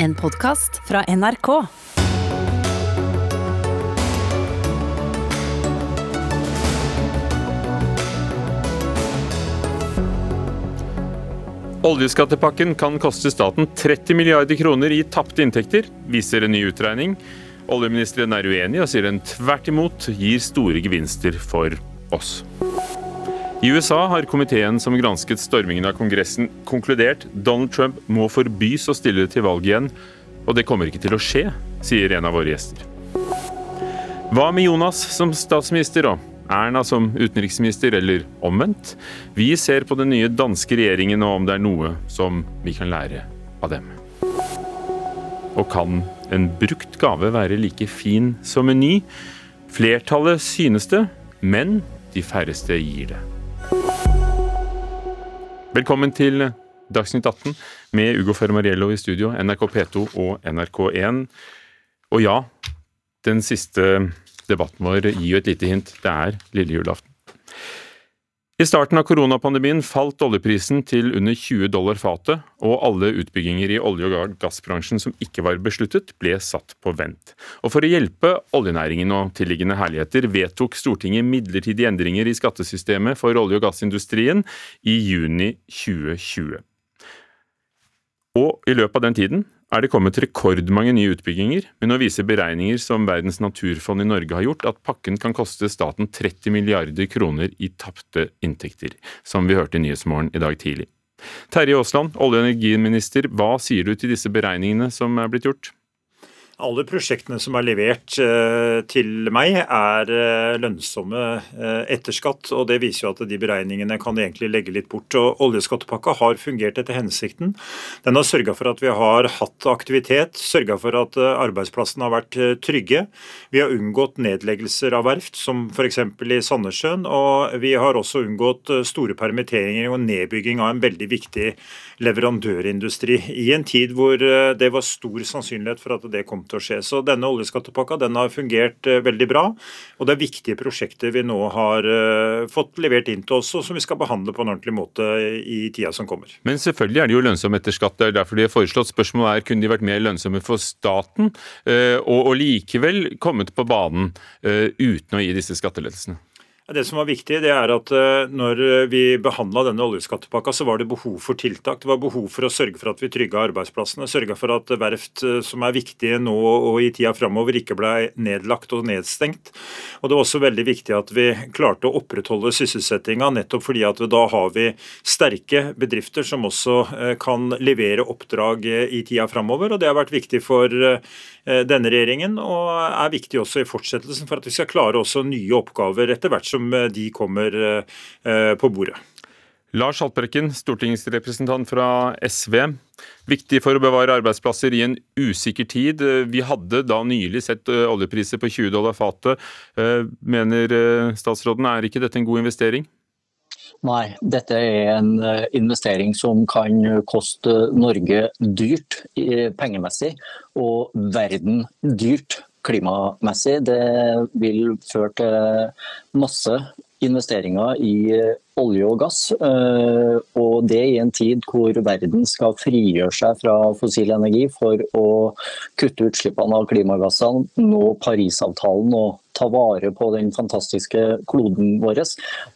En podkast fra NRK. Oljeskattepakken kan koste staten 30 milliarder kroner i tapte inntekter, viser en ny utregning. Oljeministeren er uenig og sier den tvert imot gir store gevinster for oss. I USA har komiteen som gransket stormingen av Kongressen, konkludert Donald Trump må forbys å stille til valg igjen. Og det kommer ikke til å skje, sier en av våre gjester. Hva med Jonas som statsminister og Erna som utenriksminister, eller omvendt? Vi ser på den nye danske regjeringen og om det er noe som vi kan lære av dem. Og kan en brukt gave være like fin som en ny? Flertallet synes det, men de færreste gir det. Velkommen til Dagsnytt 18 med Ugo Fermariello i studio, NRK P2 og NRK1. Og ja, den siste debatten vår gir jo et lite hint. Det er lille julaften. I starten av koronapandemien falt oljeprisen til under 20 dollar fatet, og alle utbygginger i olje- og gassbransjen som ikke var besluttet, ble satt på vent. Og For å hjelpe oljenæringen og tilliggende herligheter vedtok Stortinget midlertidige endringer i skattesystemet for olje- og gassindustrien i juni 2020. Og i løpet av den tiden er det kommet rekordmange nye utbygginger, men nå viser beregninger som Verdens naturfond i Norge har gjort, at pakken kan koste staten 30 milliarder kroner i tapte inntekter, som vi hørte i Nyhetsmorgen i dag tidlig. Terje Aasland, olje- og energiminister, hva sier du til disse beregningene som er blitt gjort? Alle prosjektene som er levert eh, til meg, er eh, lønnsomme eh, etter skatt. og Det viser jo at de beregningene kan egentlig legge litt bort. og Oljeskattepakka har fungert etter hensikten. Den har sørga for at vi har hatt aktivitet, sørga for at arbeidsplassene har vært trygge. Vi har unngått nedleggelser av verft, som f.eks. i Sandnessjøen. Og vi har også unngått store permitteringer og nedbygging av en veldig viktig leverandørindustri. I en tid hvor det var stor sannsynlighet for at det kom til å skje. Så denne oljeskattepakka den har fungert eh, veldig bra. Og det er viktige prosjekter vi nå har eh, fått levert inn til oss, og som vi skal behandle på en ordentlig måte i tida som kommer. Men selvfølgelig er de jo lønnsomme etter skatt. Det er derfor de har foreslått. Spørsmålet er kunne de vært mer lønnsomme for staten, eh, og likevel kommet på banen uten å gi disse skattelettelsene? Det som var viktig, det er at eh, når vi behandla denne oljeskattepakka, så var det behov for tiltak. Det var behov for å sørge for at vi trygga arbeidsplassene. Sørga for at verft eh, som er viktige nå og i tida framover, ikke ble nedlagt og nedstengt. Og Det var også veldig viktig at vi klarte å opprettholde sysselsettinga, nettopp fordi at da har vi sterke bedrifter som også eh, kan levere oppdrag i tida framover. Og det har vært viktig for denne regjeringen, og er viktig også i fortsettelsen for at vi skal klare også nye oppgaver etter hvert som som eh, de kommer eh, på bordet. Lars Haltbrekken, stortingsrepresentant fra SV. Viktig for å bevare arbeidsplasser i en usikker tid. Vi hadde da nylig sett eh, oljepriser på 20 dollar fatet. Mener statsråden er ikke dette en god investering? Nei, dette er en investering som kan koste Norge dyrt pengemessig, og verden dyrt klimamessig. Det vil føre til masse investeringer i olje og gass. Eh, og det i en tid hvor verden skal frigjøre seg fra fossil energi for å kutte utslippene av klimagassene, nå Parisavtalen og ta vare på den fantastiske kloden vår.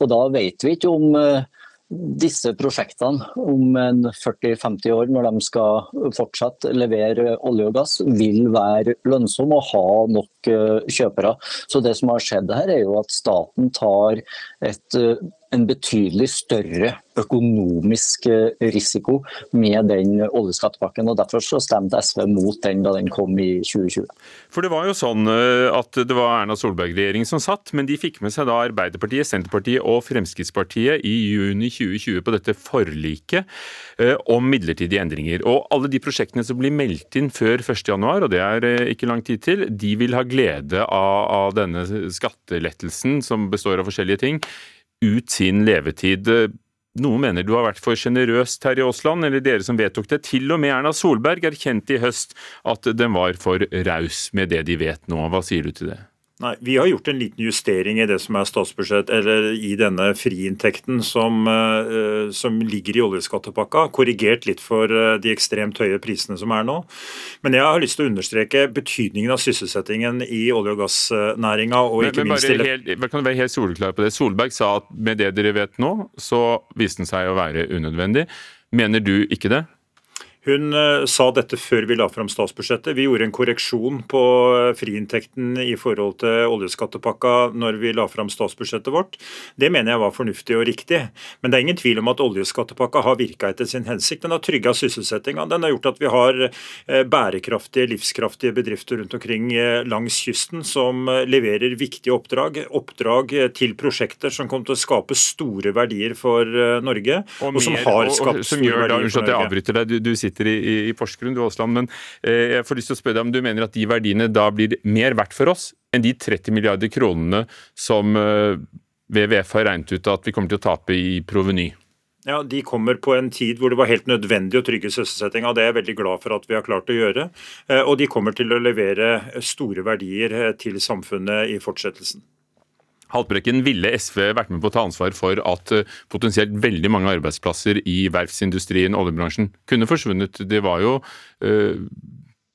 Og da vet vi ikke om eh, disse prosjektene om 40-50 år, når de skal fortsatt levere olje og gass, vil være lønnsomme og ha nok eh, kjøpere. Så Det som har skjedd her, er jo at staten tar et eh, en betydelig større økonomisk eh, risiko med den oljeskattepakken. og Derfor så stemte SV mot den da den kom i 2020. For Det var jo sånn eh, at det var Erna Solberg-regjeringen som satt, men de fikk med seg da Arbeiderpartiet, Senterpartiet og Fremskrittspartiet i juni 2020 på dette forliket eh, om midlertidige endringer. Og Alle de prosjektene som blir meldt inn før 1.1, og det er ikke lang tid til, de vil ha glede av, av denne skattelettelsen som består av forskjellige ting ut sin levetid. Noen mener du har vært for sjenerøs, Terje Aasland, eller dere som vedtok det. Til og med Erna Solberg erkjente i høst at den var for raus med det de vet nå. Hva sier du til det? Nei, Vi har gjort en liten justering i det som er statsbudsjett, eller i denne friinntekten som, uh, som ligger i oljeskattepakka. Korrigert litt for uh, de ekstremt høye prisene som er nå. Men jeg har lyst til å understreke betydningen av sysselsettingen i olje- og gassnæringa. Og ikke men, minst helt, kan du være helt soleklar på det? Solberg sa at med det dere vet nå, så viste den seg å være unødvendig. Mener du ikke det? Hun uh, sa dette før vi la fram statsbudsjettet. Vi gjorde en korreksjon på uh, friinntekten i forhold til oljeskattepakka når vi la fram statsbudsjettet vårt. Det mener jeg var fornuftig og riktig. Men det er ingen tvil om at oljeskattepakka har virka etter sin hensikt. Den har trygga sysselsettinga. Den har gjort at vi har uh, bærekraftige, livskraftige bedrifter rundt omkring langs kysten som leverer viktige oppdrag. Oppdrag til prosjekter som kommer til å skape store verdier for Norge. Og, og som har skapt og, og, som store verdier for Norge. Jeg avbryter deg. Du, du sitter sitter i, i Porsgrunn, du Aasland. Men eh, jeg får lyst til å spørre deg om du mener at de verdiene da blir mer verdt for oss enn de 30 milliarder kronene som eh, WWF har regnet ut at vi kommer til å tape i proveny? Ja, De kommer på en tid hvor det var helt nødvendig å trygge sysselsettinga. Det er jeg veldig glad for at vi har klart å gjøre. Eh, og de kommer til å levere store verdier eh, til samfunnet i fortsettelsen. Haltbrekken, ville SV vært med på å ta ansvar for at eh, potensielt veldig mange arbeidsplasser i verftsindustrien, oljebransjen, kunne forsvunnet? Det var jo uh,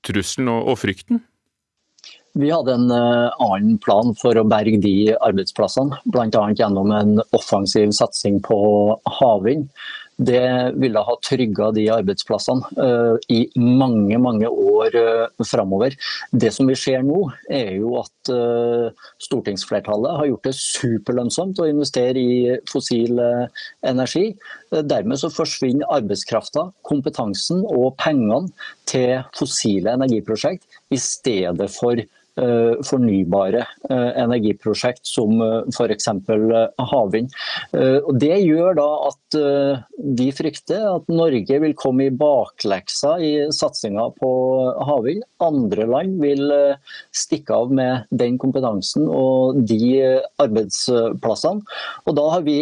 trusselen og, og, frykten. Vi hadde en uh, annen plan for å berge de arbeidsplassene, bl.a. gjennom en offensiv satsing på havvind det ville ha trygga de arbeidsplassene uh, i mange mange år uh, framover. Det som vi ser nå, er jo at uh, stortingsflertallet har gjort det superlønnsomt å investere i fossil energi. Dermed så forsvinner arbeidskrafta, kompetansen og pengene til fossile energiprosjekt i stedet for fornybare eh, energiprosjekt som eh, f.eks. havvind. Det gjør da at vi frykter at Norge vil komme i bakleksa i satsinga på havvind. Andre land vil stikke av med den kompetansen og de arbeidsplassene. Og da har vi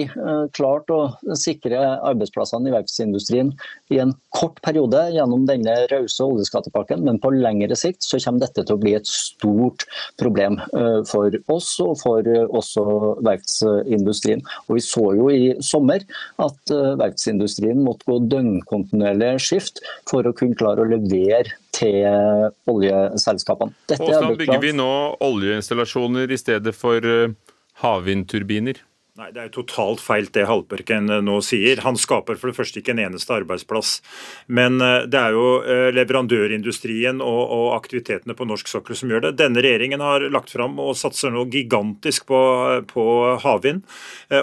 klart å sikre arbeidsplassene i verftsindustrien i en kort periode gjennom denne rause oljeskattepakken, men på lengre sikt så kommer dette til å bli et stort stort problem eh, for oss og for eh, også verftsindustrien. Og Vi så jo i sommer at eh, verftsindustrien måtte gå døgnkontinuerlig skift for å kunne klare å levere til oljeselskapene. Hvordan bygger vi nå oljeinstallasjoner i stedet for havvindturbiner? Nei, Det er jo totalt feil det Haltbrekken eh, nå sier. Han skaper for det første ikke en eneste arbeidsplass. Men eh, det er jo eh, leverandørindustrien og, og aktivitetene på norsk sokkel som gjør det. Denne regjeringen har lagt fram og satser nå gigantisk på, på havvind.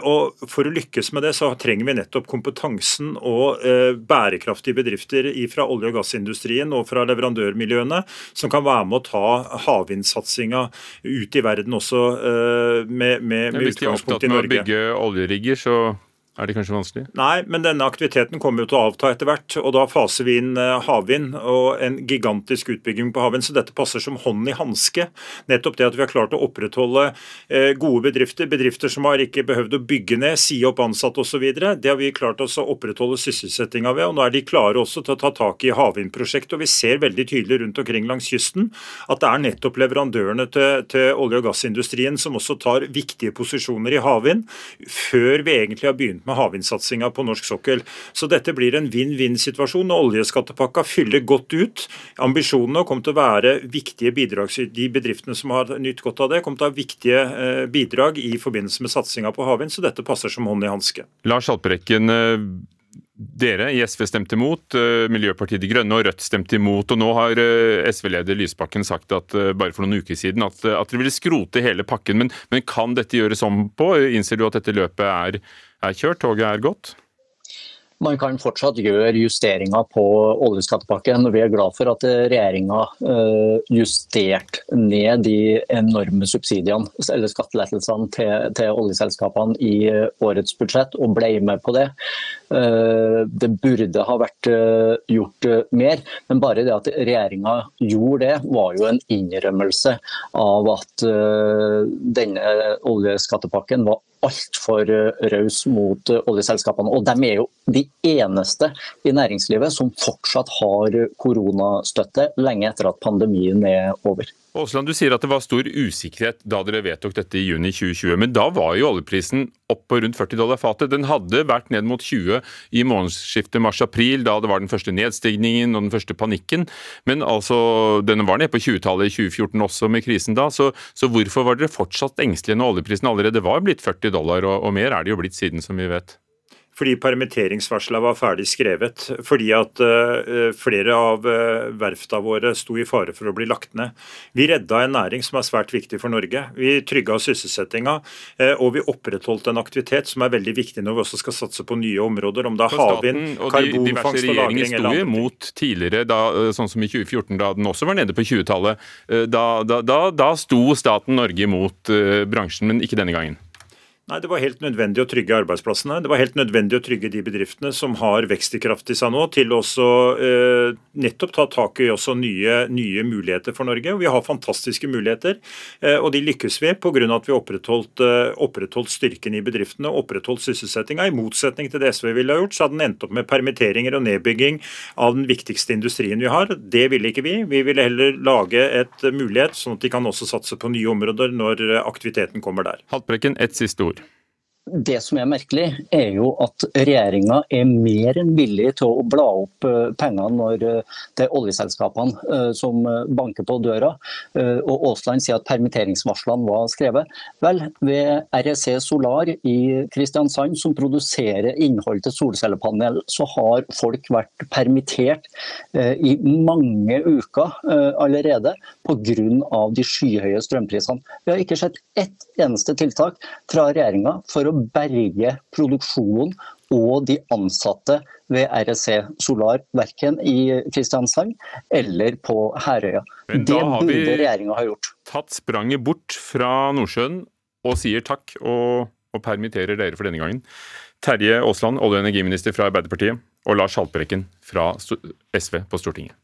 Og For å lykkes med det, så trenger vi nettopp kompetansen og bærekraftige bedrifter fra olje- og gassindustrien og fra leverandørmiljøene som kan være med å ta havvindsatsinga ut i verden også med, med, med utgangspunkt i Norge bygge oljerigger, så er det kanskje vanskelig? Nei, men denne aktiviteten kommer jo til å avta etter hvert. og Da faser vi inn eh, havvind og en gigantisk utbygging på havvind. Så dette passer som hånd i hanske. Nettopp det at vi har klart å opprettholde eh, gode bedrifter, bedrifter som har ikke behøvd å bygge ned, si opp ansatte osv. Det har vi klart å opprettholde sysselsettinga ved. og Nå er de klare også til å ta tak i havvindprosjektet. og Vi ser veldig tydelig rundt omkring langs kysten at det er nettopp leverandørene til, til olje- og gassindustrien som også tar viktige posisjoner i havvind, før vi egentlig har begynt med havvindsatsinga på norsk sokkel. Så dette blir en vinn-vinn-situasjon. og Oljeskattepakka fyller godt ut. Ambisjonene kommer til å være viktige bidrag. De bedriftene som har nytt godt av det, kommer til å ha viktige eh, bidrag i forbindelse med satsinga på havvind, så dette passer som hånd i hanske. Lars Haltbrekken, eh, dere i SV stemte imot, eh, Miljøpartiet De Grønne og Rødt stemte imot. og Nå har SV-leder Lysbakken sagt at bare for noen uker siden at, at dere ville skrote hele pakken. Men, men kan dette gjøres om på? Innser du at dette løpet er er kjørt, toget er gått? Man kan fortsatt gjøre justeringer på oljeskattepakken. Vi er glad for at regjeringa eh, justerte ned de enorme subsidiene eller skattelettelsene til, til, oljeselskapene i eh, årets budsjett, og ble med på det. Eh, det burde ha vært gjort mer, men bare det at regjeringa gjorde det, var jo en innrømmelse av at denne oljeskattepakken var altfor raus mot oljeselskapene. Og de er jo de eneste i næringslivet som fortsatt har koronastøtte lenge etter at pandemien er over. Aasland, Du sier at det var stor usikkerhet da dere vedtok dette i juni 2020. Men da var jo oljeprisen opp på rundt 40 dollar fatet. Den hadde vært ned mot 20 i månedsskiftet mars-april, da det var den første nedstigningen og den første panikken. Men altså, den var nede på 20-tallet i 2014 også, med krisen da. Så, så, hvorfor var dere fortsatt engstelige når oljeprisen allerede var blitt 40 dollar, og, og mer er det jo blitt siden, som vi vet? Fordi permitteringsvarsla var ferdig skrevet. Fordi at uh, flere av uh, verfta våre sto i fare for å bli lagt ned. Vi redda en næring som er svært viktig for Norge. Vi trygga sysselsettinga, uh, og vi opprettholdt en aktivitet som er veldig viktig når vi også skal satse på nye områder, om det er havvind, karbonfangst og lagring eller andre ting. mot tidligere, da, sånn som i 2014, da den også var nede på 20-tallet. Da, da, da, sto staten Norge imot bransjen, men ikke denne gangen. Nei, Det var helt nødvendig å trygge arbeidsplassene. Det var helt nødvendig å trygge de bedriftene som har vekstkraft i seg nå, til også eh, nettopp ta tak i også nye, nye, muligheter for Norge. Vi har fantastiske muligheter, eh, og de lykkes vi pga. at vi opprettholdt, eh, opprettholdt styrken i bedriftene opprettholdt sysselsettinga. I motsetning til det SV ville ha gjort, så hadde den endt opp med permitteringer og nedbygging av den viktigste industrien vi har. Det ville ikke vi. Vi ville heller lage et mulighet, sånn at de kan også satse på nye områder når aktiviteten kommer der. Haltbrekken, et siste ord. Det som er merkelig, er jo at regjeringa er mer enn villig til å bla opp penger pengene når eh, det er oljeselskapene eh, som banker på døra. Og Aasland sier at permitteringsvarslene var skrevet. Vel, ved REC Solar i Kristiansand, som produserer innhold til solcellepanel, så har folk vært permittert i mange uker allerede pga. de skyhøye strømprisene. Vi har ikke sett ett eneste tiltak fra regjeringa for å berge produksjonen og de ansatte ved REC Solar, verken i Kristiansand eller på Herøya. Det burde regjeringa ha gjort. Tatt spranget bort fra Nordsjøen og sier takk og, og permitterer dere for denne gangen. Terje Aasland, olje- og energiminister fra Arbeiderpartiet, og Lars Haltbrekken fra SV på Stortinget.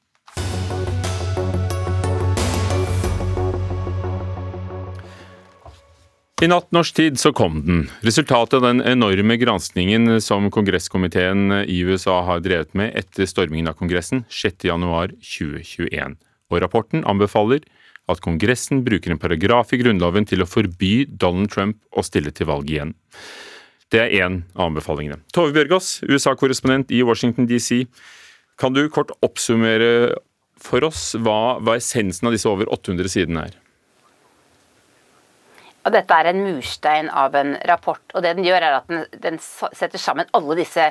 I natt norsk tid så kom den. Resultatet av den enorme granskningen som kongresskomiteen i USA har drevet med etter stormingen av Kongressen 6.1.2021. Og rapporten anbefaler at Kongressen bruker en paragraf i Grunnloven til å forby Donald Trump å stille til valg igjen. Det er én av anbefalingene. Tove Bjørgaas, USA-korrespondent i Washington DC. Kan du kort oppsummere for oss hva, hva essensen av disse over 800 sidene er? Og dette er en murstein av en rapport. og det Den gjør er at den, den setter sammen alle disse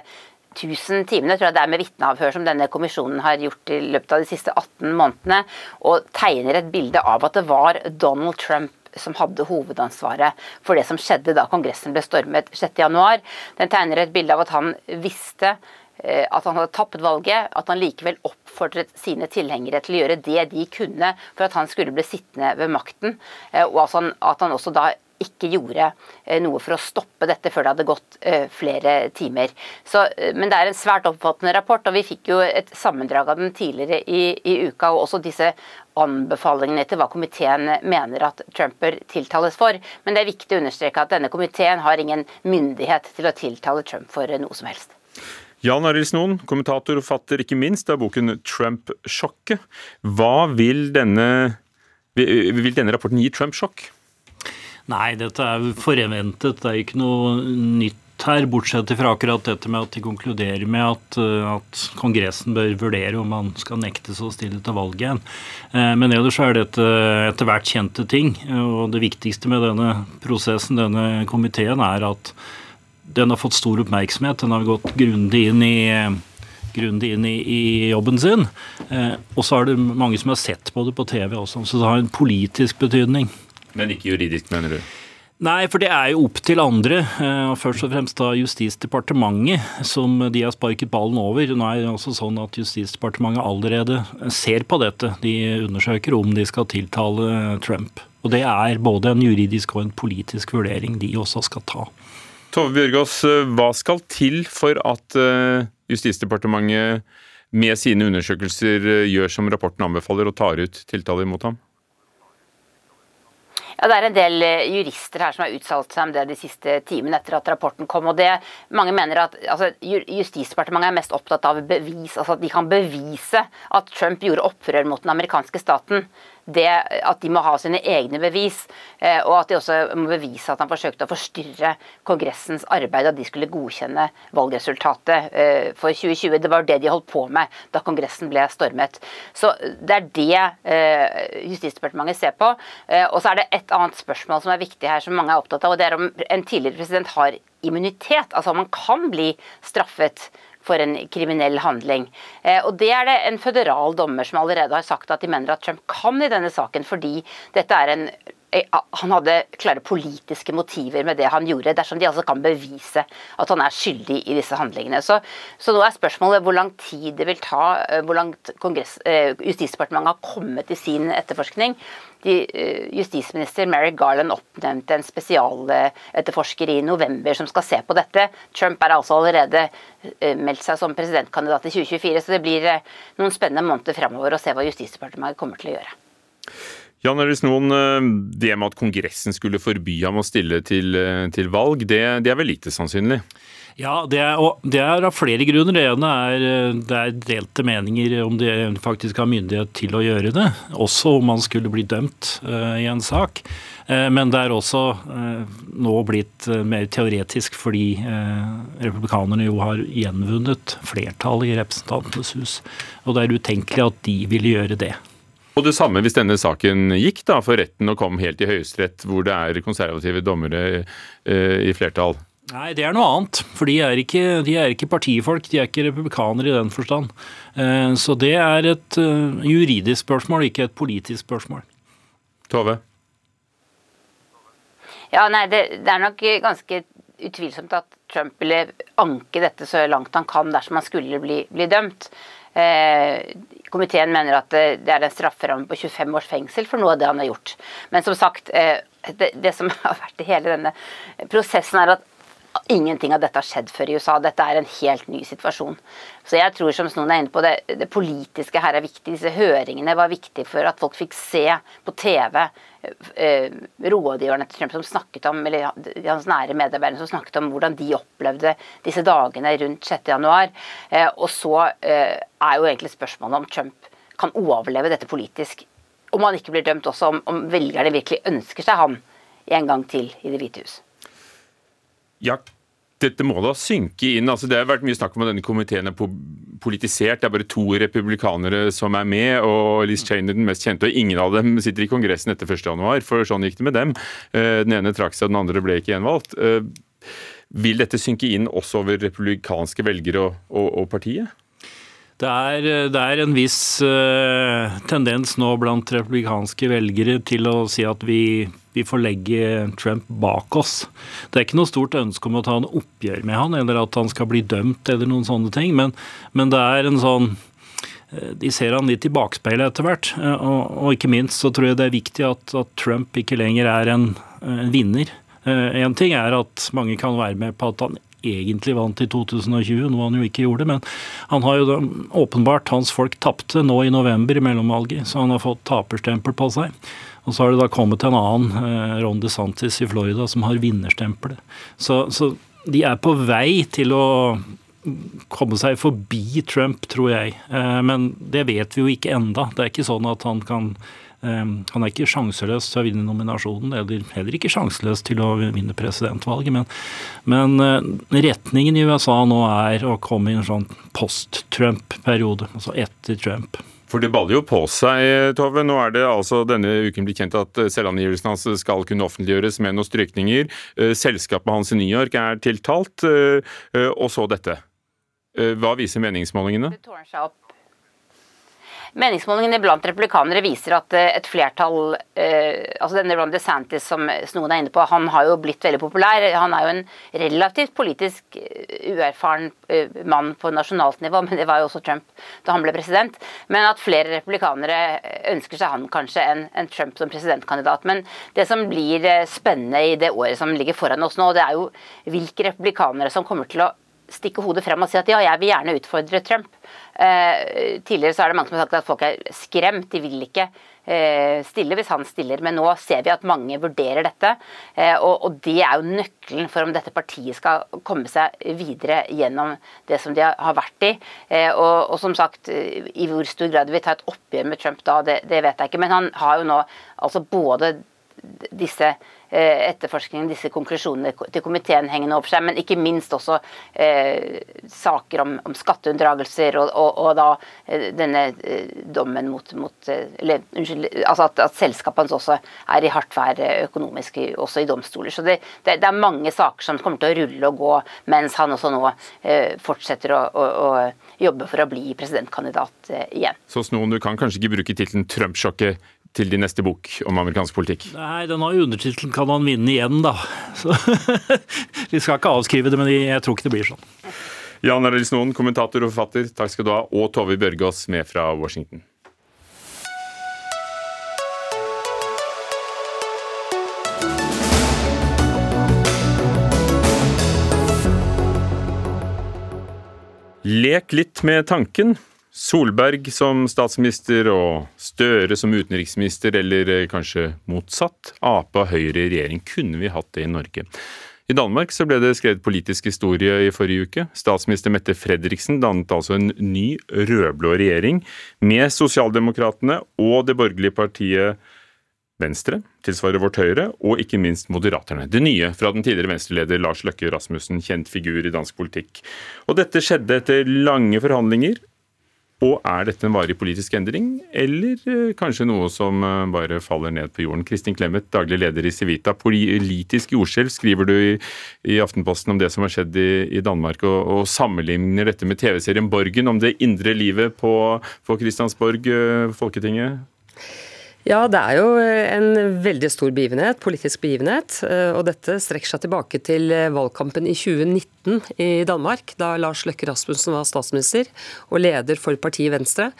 1000 timene tror jeg det er med vitneavhør som denne kommisjonen har gjort i løpet av de siste 18 månedene, og tegner et bilde av at det var Donald Trump som hadde hovedansvaret for det som skjedde da Kongressen ble stormet 6.1. Den tegner et bilde av at han visste at han hadde tappet valget, at han likevel oppfordret sine tilhengere til å gjøre det de kunne for at han skulle bli sittende ved makten, eh, og at han, også da ikke gjorde eh, noe for å stoppe dette før det hadde gått eh, flere timer. Så, eh, men det er en svært oppfattende rapport, og vi fikk jo et sammendrag av den tidligere i, i uka. og også disse anbefalingene til hva komiteen mener at Trump bør tiltales for. Men det er viktig å understreke at denne komiteen har ingen myndighet til å tiltale Trump for noe som helst. Jan Arild Snoen, kommentator og fatter ikke minst av boken 'Trump-sjokket'. Hva vil denne, vil denne rapporten gi Trump sjokk? Nei, dette er forventet. Det er ikke noe nytt her, bortsett fra akkurat dette med at de konkluderer med at, eh, at, Kongressen bør vurdere om man skal nektes å stille til valg igjen. Eh, men ellers er dette etter hvert kjente ting. Og det viktigste med denne prosessen, denne komiteen, er at den har fått stor oppmerksomhet. Den har gått grundig inn i grundig inn i, i, jobben sin. Eh, og så er det mange som har sett på det på TV også, så det har en politisk betydning. Men ikke juridisk, mener du? Nei, for det er jo opp til andre. Eh, først og fremst da Justisdepartementet, som de har sparket ballen over. Nå er det også sånn at Justisdepartementet allerede ser på dette. De undersøker om de skal tiltale Trump. Og det er både en juridisk og en politisk vurdering de også skal ta. Tove Bjørgaas, hva skal til for at eh, Justisdepartementet med sine undersøkelser gjør som rapporten anbefaler og tar ut tiltaler mot ham? Ja, Det er en del eh, jurister her som har uttalt seg om det de siste timene etter at rapporten kom. og det Mange mener at altså, Justisdepartementet er mest opptatt av bevis, altså at de kan bevise at Trump gjorde opprør mot den amerikanske staten det at de må ha sine egne bevis, eh, og at de også må bevise at han forsøkte å forstyrre Kongressens arbeid, at de skulle godkjenne valgresultatet eh, for 2020. Det var det de holdt på med da Kongressen ble stormet. Så Det er det Justisdepartementet ser på. Og så er det et annet spørsmål som er viktig her, som mange er opptatt av, og det er om en tidligere president har immunitet. Altså om han kan bli straffet for en kriminell handling. Eh, og Det er det en føderal dommer som allerede har sagt at de mener at Trump kan i denne saken, fordi dette er en han hadde klare politiske motiver med det han gjorde, dersom de altså kan bevise at han er skyldig i disse handlingene. Så, så nå er spørsmålet hvor lang tid det vil ta, eh, hvor langt Kongress, Justisdepartementet har kommet i sin etterforskning. De, justisminister Mary Garland oppnevnte en spesialetterforsker i november som skal se på dette. Trump er altså allerede meldt seg som presidentkandidat i 2024, så det blir noen spennende måneder fremover å se hva Justisdepartementet kommer til å gjøre. Jan Eris Noen, eh, det med at Kongressen skulle forby ham å stille til, eh, til valg, det, det, er vel lite sannsynlig? Ja, det er, det er, av flere grunner. Det ene er eh, det er delte meninger om de faktisk har myndighet til å gjøre det. Også om man skulle bli dømt uh, i en sak. Men det er også nå blitt mer teoretisk fordi republikanerne jo har gjenvunnet flertallet i Representantenes hus. Og det er utenkelig at de ville gjøre det. Og det samme hvis denne saken gikk da for retten og kom helt i Høyesterett, hvor det er konservative dommere eh, i flertall? Nei, det er noe annet. For de er, ikke, de er ikke partifolk, de er ikke republikanere i den forstand. Eh, så det er et uh, juridisk spørsmål, ikke et politisk spørsmål. Tove? Ja, nei, det, det er nok ganske utvilsomt at Trump ville anke dette så langt han kan dersom han skulle bli, bli dømt. Eh, komiteen mener at det er en strafferamme på 25 års fengsel for noe av det han har gjort. Men som sagt, eh, det, som har vært i hele denne prosessen, er at Ingenting av dette har skjedd før i USA. Dette er en helt ny situasjon. Så jeg tror som noen er inne på, det, det politiske her er viktig. Disse høringene var viktige for at folk fikk se på TV rådgiverne til Trump som snakket om, eller hans nære medarbeidere som snakket om hvordan de opplevde disse dagene rundt 6.1. Eh, og så eh, er jo egentlig spørsmålet om Trump kan overleve dette politisk. Om han ikke blir dømt også, om, om velgerne virkelig ønsker seg han en gang til i Det hvite hus. Ja, dette må da synke inn. Altså, det har vært mye snakk om at denne komiteen er politisert. Det er bare to republikanere som er med, og Liz Cheney den mest kjente. Og ingen av dem sitter i Kongressen etter 1.1, for sånn gikk det med dem. Eh, den ene trakk seg, den andre ble ikke gjenvalgt. Eh, vil dette synke inn også over republikanske velgere og, og, og partiet? Det er, det er, en viss uh, tendens nå blant republikanske velgere til å si at vi, vi, får legge Trump bak oss. Det er ikke noe stort ønske om å ta en oppgjør med han, eller at han skal bli dømt, eller noen sånne ting, men, men det er en sånn eh, de ser han litt i bakspeilet etter hvert. Eh, og, og, ikke minst så tror jeg det er viktig at, at Trump ikke lenger er en, en vinner. En ting er at mange kan være med på at han egentlig vant i 2020, noe han jo ikke gjorde. Men han har jo da, åpenbart Hans folk tapte nå i november i mellomvalget, så han har fått taperstempel på seg. Og så har det da kommet en annen, eh, Ron DeSantis i Florida, som har vinnerstempelet. Så, så de er på vei til å komme seg forbi Trump, tror jeg. Eh, men det vet vi jo ikke enda. Det er ikke sånn at han kan Ehm, han er ikke sjanseløs til å vinne nominasjonen, eller heller ikke sjanseløs til å vinne presidentvalget. Men, men eh, retningen i USA nå er å komme i en sånn post-Trump-periode, altså etter Trump. For det baller jo på seg, Tove. Nå er det altså denne uken blitt kjent at selvangivelsen hans skal kunne offentliggjøres med noen strykninger. Eh, selskapet hans i New York er tiltalt, eh, og så dette. Hva viser meningsmålingene? Meningsmålingene blant republikanere viser at eh, et flertall eh, altså denne Ron DeSantis som noen er inne på, han har jo blitt veldig populær. Han er jo en relativt politisk eh, uerfaren eh, mann på nasjonalt nivå, men det var jo også Trump da han ble president. Men at flere republikanere ønsker seg han kanskje enn en Trump som presidentkandidat. Men det som blir spennende i det året som ligger foran oss nå, det er jo hvilke republikanere som kommer til å stikke hodet frem og si at ja, jeg vil gjerne utfordre Trump. Eh, tidligere så er det mange som har sagt at folk er skremt, de vil ikke eh, stille hvis han stiller. Men nå ser vi at mange vurderer dette, eh, og, og, det er jo nøkkelen for om dette partiet skal komme seg videre gjennom det som de har vært i. Eh, og, og, som sagt, i hvor stor grad vi tar et oppgjør med Trump da, det, det vet jeg ikke. Men han har jo nå altså både disse etterforskningen, disse konklusjonene til komiteen hengende over seg, men ikke minst også eh, saker om, om skatteunndragelser og, og, og, da eh, denne eh, dommen mot, mot eh, eller, Unnskyld, altså at, at selskapene også er i hardt vær eh, økonomisk, også i domstoler. Så det, det, det, er mange saker som kommer til å rulle og gå, mens han også nå fortsetter å, å, å jobbe for å bli presidentkandidat igjen. Så Snoen, du kan kanskje ikke bruke tittelen Trump-sjokket til din neste bok om amerikansk politikk? Nei, den har jo undertittelen 'Kan man vinne igjen', da. Så Vi skal ikke avskrive det, men jeg tror ikke det blir sånn. Jan Arild Snoen, kommentator og forfatter, takk skal du ha. Og Tove Bjørgaas med fra Washington. Lek litt med tanken. Solberg som statsminister og Støre som utenriksminister, eller eh, kanskje motsatt. Ap og Høyre i regjering. Kunne vi hatt det i Norge? I Danmark så ble det skrevet politisk historie i forrige uke. Statsminister Mette Fredriksen dannet altså en ny rød-blå regjering med Sosialdemokratene og det borgerlige partiet Venstre, tilsvarer Vårt Høyre, og ikke minst Moderaterne. Det nye fra den tidligere venstreleder Lars Løkke Rasmussen, kjent figur i dansk politikk. Og dette skjedde etter lange forhandlinger og er dette en varig politisk endring, eller eh, kanskje noe som eh, bare faller ned på jorden? Kristin Clemet, daglig leder i Civita. Politisk jordskjelv skriver du i, i, Aftenposten om det som har skjedd i, i Danmark, og, og, sammenligner dette med TV-serien Borgen, om det indre livet på, på Kristiansborg, eh, Folketinget. Ja, det er jo en veldig stor begivenhet, politisk begivenhet. Og dette strekker seg tilbake til valgkampen i 2019 i Danmark, da Lars Løkke Rasmussen var statsminister og leder for partiet Venstre.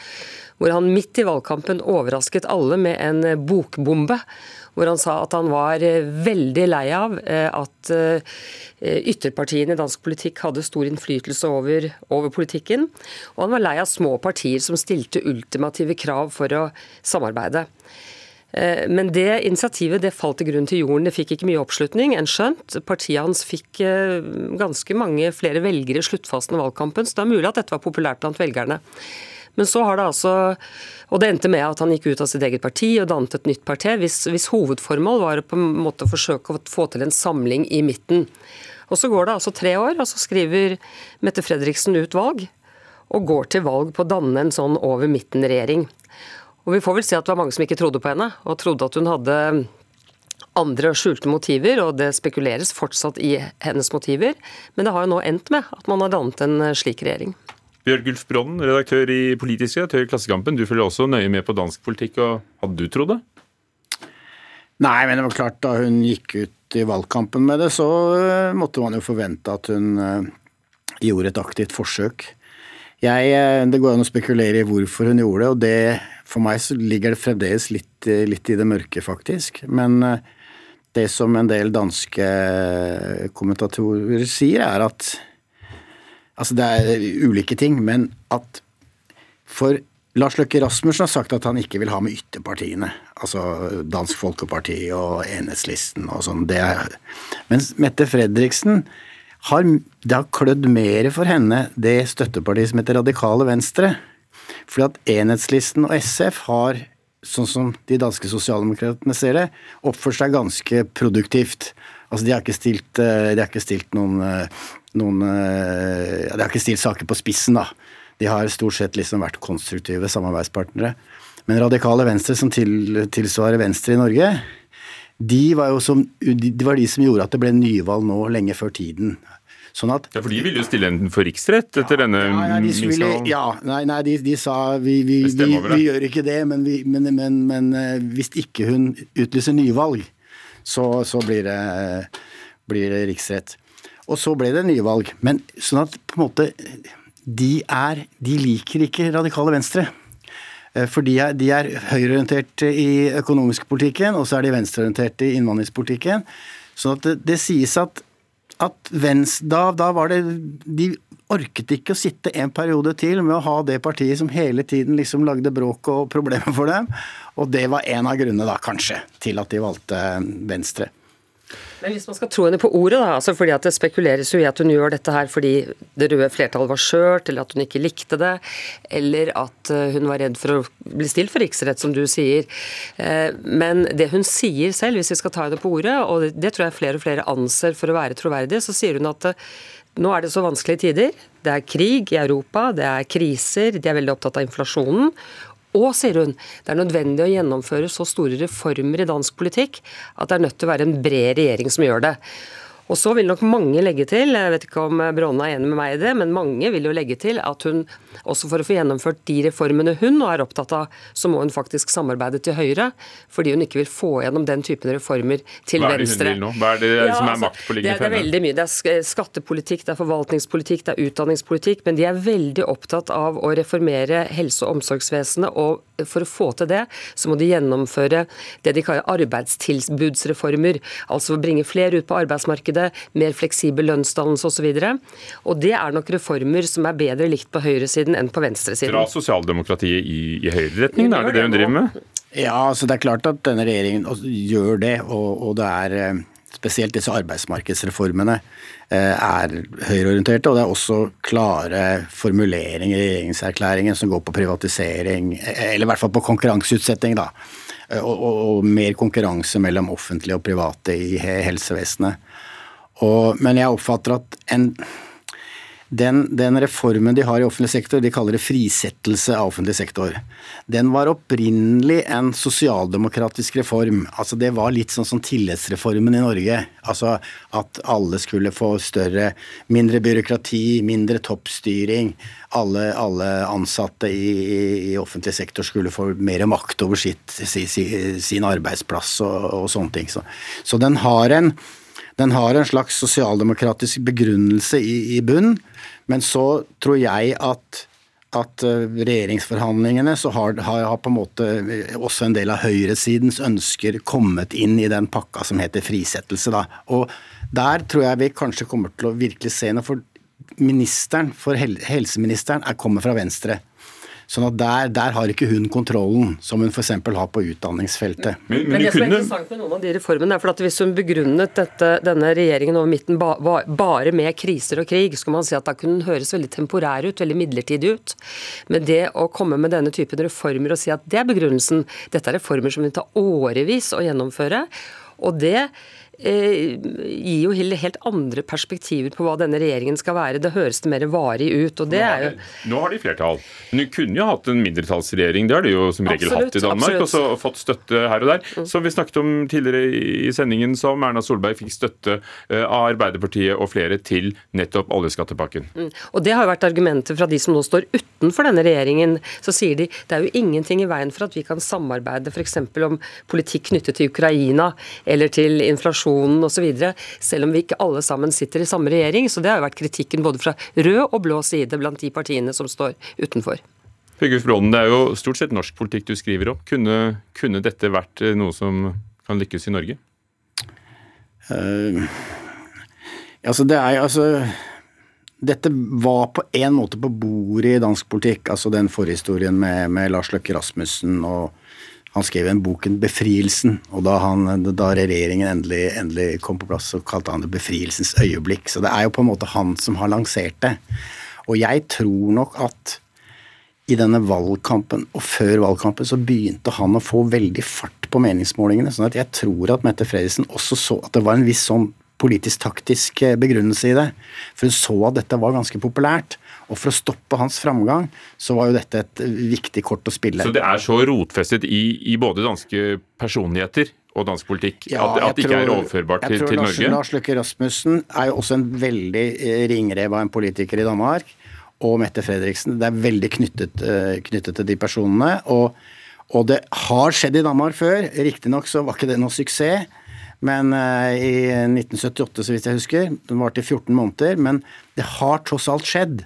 Hvor han midt i valgkampen overrasket alle med en bokbombe. Hvor han sa at han var veldig lei av at ytterpartiene i dansk politikk hadde stor innflytelse over, over politikken. Og han var lei av små partier som stilte ultimative krav for å samarbeide. Eh, men det initiativet det falt til grunn til jorden. Det fikk ikke mye oppslutning, enn skjønt. Partiet hans fikk eh, ganske mange flere velgere i sluttfasen av valgkampen, så det er mulig at dette var populært blant velgerne. Men så har det altså Og det endte med at han gikk ut av sitt eget parti og dannet et nytt parti, hvis, hvis hovedformål var på en måte å forsøke å få til en samling i midten. Og Så går det altså tre år, og så skriver Mette Fredriksen ut valg, og går til valg på å danne en sånn over midten-regjering. Og vi får vel si at det var mange som ikke trodde på henne, og trodde at hun hadde andre skjulte motiver, og det spekuleres fortsatt i hennes motiver. Men det har jo nå endt med at man har dannet en slik regjering. Bjørgulf Brånen, redaktør i Politisk redaktør i Klassekampen. Du følger også nøye med på dansk politikk, og hadde du trodd det? Nei, men det var klart da hun gikk ut i valgkampen med det, så eh, måtte man jo forvente at hun eh, gjorde et aktivt forsøk. Jeg, eh, det går an å spekulere i hvorfor hun gjorde det, og det for meg så ligger det fremdeles litt, eh, litt i det mørke, faktisk. Men eh, det som en del danske eh, kommentatorer sier, er at Altså, det er ulike ting, men at for Lars Løkke Rasmussen har sagt at han ikke vil ha med ytterpartiene. Altså Dansk Folkeparti og Enhetslisten og sånn. Mens Mette Fredriksen har Det har klødd mer for henne det støttepartiet som heter Radikale Venstre. Fordi at Enhetslisten og SF har, sånn som de danske sosialdemokratene ser det, oppført seg ganske produktivt. Altså, de har ikke stilt, eh, de har ikke stilt noen, eh, noen ja, De har ikke stilt saker på spissen, da. De har stort sett liksom vært konstruktive samarbeidspartnere. Men radikale Venstre, som til, tilsvarer Venstre i Norge, de var, som, de var de som gjorde at det ble nyvalg nå lenge før tiden. Sånn at, ja, For de ville jo stille en for riksrett etter ja, denne ja, de ville, ja, nei, nei de, de, sa vi, vi, vi, vi, gjør ikke det, men, men, men, men, eh, hvis ikke hun utlyser nyvalg, så, så blir, det, blir, det, riksrett. Og så ble det nyvalg. Men sånn at på en måte De er De liker ikke radikale venstre. Eh, for de er, de er høyreorienterte i økonomisk politikken, og så er de venstreorienterte i innvandringspolitikken. Sånn at det, det sies at at Venstre, da, da var det De orket ikke å sitte en periode til med å ha det partiet som hele tiden liksom lagde bråk og problemer for dem. Og det var en av grunnene, da, kanskje, til at de valgte Venstre. Men hvis man skal tro henne på ordet, da, altså fordi at det spekuleres jo i at hun gjør dette her fordi det røde flertallet var skjørt, eller at hun ikke likte det, eller at eh, hun var redd for å bli stilt for riksrett, som du sier. Eh, men det hun sier selv, hvis vi skal ta henne på ordet, og det tror jeg flere og flere anser for å være troverdig, så sier hun at eh, nå er det så vanskelige tider. Det er krig i Europa, det er kriser, de er veldig opptatt av inflasjonen. Og, sier hun, det er nødvendig å gjennomføre så store reformer i dansk politikk at det er nødt til å være en bred regjering som gjør det. Og så vil nok mange legge til, jeg vet ikke om Bråna er enig med meg i det, men mange vil jo legge til at hun også for å få gjennomført de reformene hun nå er opptatt av, så må hun faktisk samarbeide til Høyre. Fordi hun ikke vil få gjennom den typen reformer til Hva er det Venstre. hun vil nå? Hva er det Ja, som er altså, maktpåliggende for henne? det er veldig mye. Det er skattepolitikk, det er forvaltningspolitikk, det er utdanningspolitikk. Men de er veldig opptatt av å reformere helse- og omsorgsvesenet. Og for å få til det, så må de gjennomføre det de kaller arbeidstilbudsreformer. Altså bringe flere ut på arbeidsmarkedet, mer fleksibel lønnsdannelse osv. Og, og det er nok reformer som er bedre likt på høyresiden enn på venstresiden. Dra sosialdemokratiet i, i høyreretning, er det det hun driver med? Ja, altså det er klart at denne regjeringen gjør det, og, og det er eh, spesielt disse arbeidsmarkedsreformene eh, er høyreorienterte. Og det er også klare formuleringer i regjeringserklæringen som går på privatisering, eh, eller i hvert fall på konkurranseutsetting, da. Og, og, og mer konkurranse mellom offentlige og private i helsevesenet. Og, men jeg oppfatter at en den, den, reformen de har i offentlig sektor, de kaller det frisettelse av offentlig sektor. Den var opprinnelig en sosialdemokratisk reform. Altså Det var litt sånn som tillitsreformen i Norge. Altså At alle skulle få større Mindre byråkrati, mindre toppstyring. Alle, alle ansatte i, i, offentlig sektor skulle få mer makt over sitt, si, si, sin arbeidsplass og, og sånne ting. Så, så den har en den har en slags sosialdemokratisk begrunnelse i, i bunn, men så tror jeg at, at eh, regjeringsforhandlingene så har, har, på en måte også en del av høyresidens ønsker kommet inn i den pakka som heter frisettelse. Da. Og der tror jeg vi kanskje kommer til å virkelig se noe, for ministeren, for helseministeren er kommer fra Venstre. Sånn at der, der, har ikke hun kontrollen, som hun f.eks. har på utdanningsfeltet. Men, men, Men det som er interessant med noen av de reformene, er for at hvis hun begrunnet dette, denne regjeringen over midten ba, ba, bare med kriser og krig, så kan man si at da kunne den høres veldig temporær ut, veldig midlertidig ut. Men det å komme med denne typen reformer og si at det er begrunnelsen, dette er reformer som vil ta årevis å gjennomføre, og det gir jo helt andre perspektiver på hva denne regjeringen skal være. Det høres det mer varig ut. og det er jo... Nå har de flertall. Men de kunne jo hatt en mindretallsregjering. Det har de jo som regel Absolutt, hatt i Danmark. absolutt. Og så fått støtte her og der. Som vi snakket om tidligere i sendingen, som Erna Solberg fikk støtte eh, av Arbeiderpartiet og flere til nettopp oljeskattepakken. Mm. Og Det har jo vært argumentet fra de som nå står utenfor denne regjeringen. Så sier de det er jo ingenting i veien for at vi kan samarbeide f.eks. om politikk knyttet til Ukraina eller til inflasjonen osv., selv om vi ikke alle sammen sitter i samme regjering. Så det har jo vært kritikken både fra rød og blå side blant de partiene som står utenfor. Fridtjof Brånen, det er jo stort sett norsk politikk du skriver om. Kunne, kunne dette vært eh, noe som kan lykkes i Norge? Uh, altså det er altså dette var på en måte på bordet i dansk politikk, altså den forhistorien med, med Lars Løkke Rasmussen. og Han skrev en boken 'Befrielsen', og da, han, da regjeringen endelig, endelig, kom på plass, så kalte han det 'befrielsens øyeblikk'. Så det er jo på en måte han som har lansert det. Og jeg tror nok at i denne valgkampen og før valgkampen så begynte han å få veldig fart på meningsmålingene. sånn at jeg tror at Mette Fredriksen også så at det var en viss sånn politisk-taktisk begrunnelse i det. For hun så at dette var ganske populært. Og for å stoppe hans framgang, så var jo dette et viktig kort å spille. Så det er så rotfestet i, i både danske personligheter og dansk politikk Ja, at, at det ikke er overførbart til, til, Norge? Jeg tror? Lars Løkke Rasmussen er jo også en veldig eh, ringrev av en politiker i Danmark. Og Mette Fredriksen. Det er veldig knyttet, eh, knyttet til de personene. Og, og det har skjedd i Danmark før. Riktignok så var ikke det noe suksess. Men eh, i 1978, så vidt jeg husker, den varte i 14 måneder. Men det har tross alt skjedd.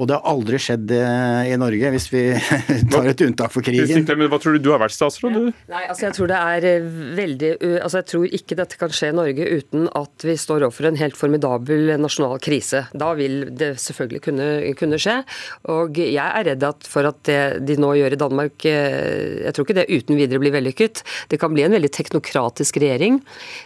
Og det har aldri skjedd eh, i Norge, hvis vi tar et unntak for krigen. Men hva tror du? Du har vært statsråd, du? Nei, altså jeg tror det er eh, veldig altså Jeg tror ikke dette kan skje i Norge uten at vi står overfor en helt formidabel nasjonal krise. Da vil det selvfølgelig kunne, kunne skje. Og jeg er redd at for at det de nå gjør i Danmark eh, Jeg tror ikke det uten videre blir vellykket. Det kan bli en veldig teknokratisk regjering.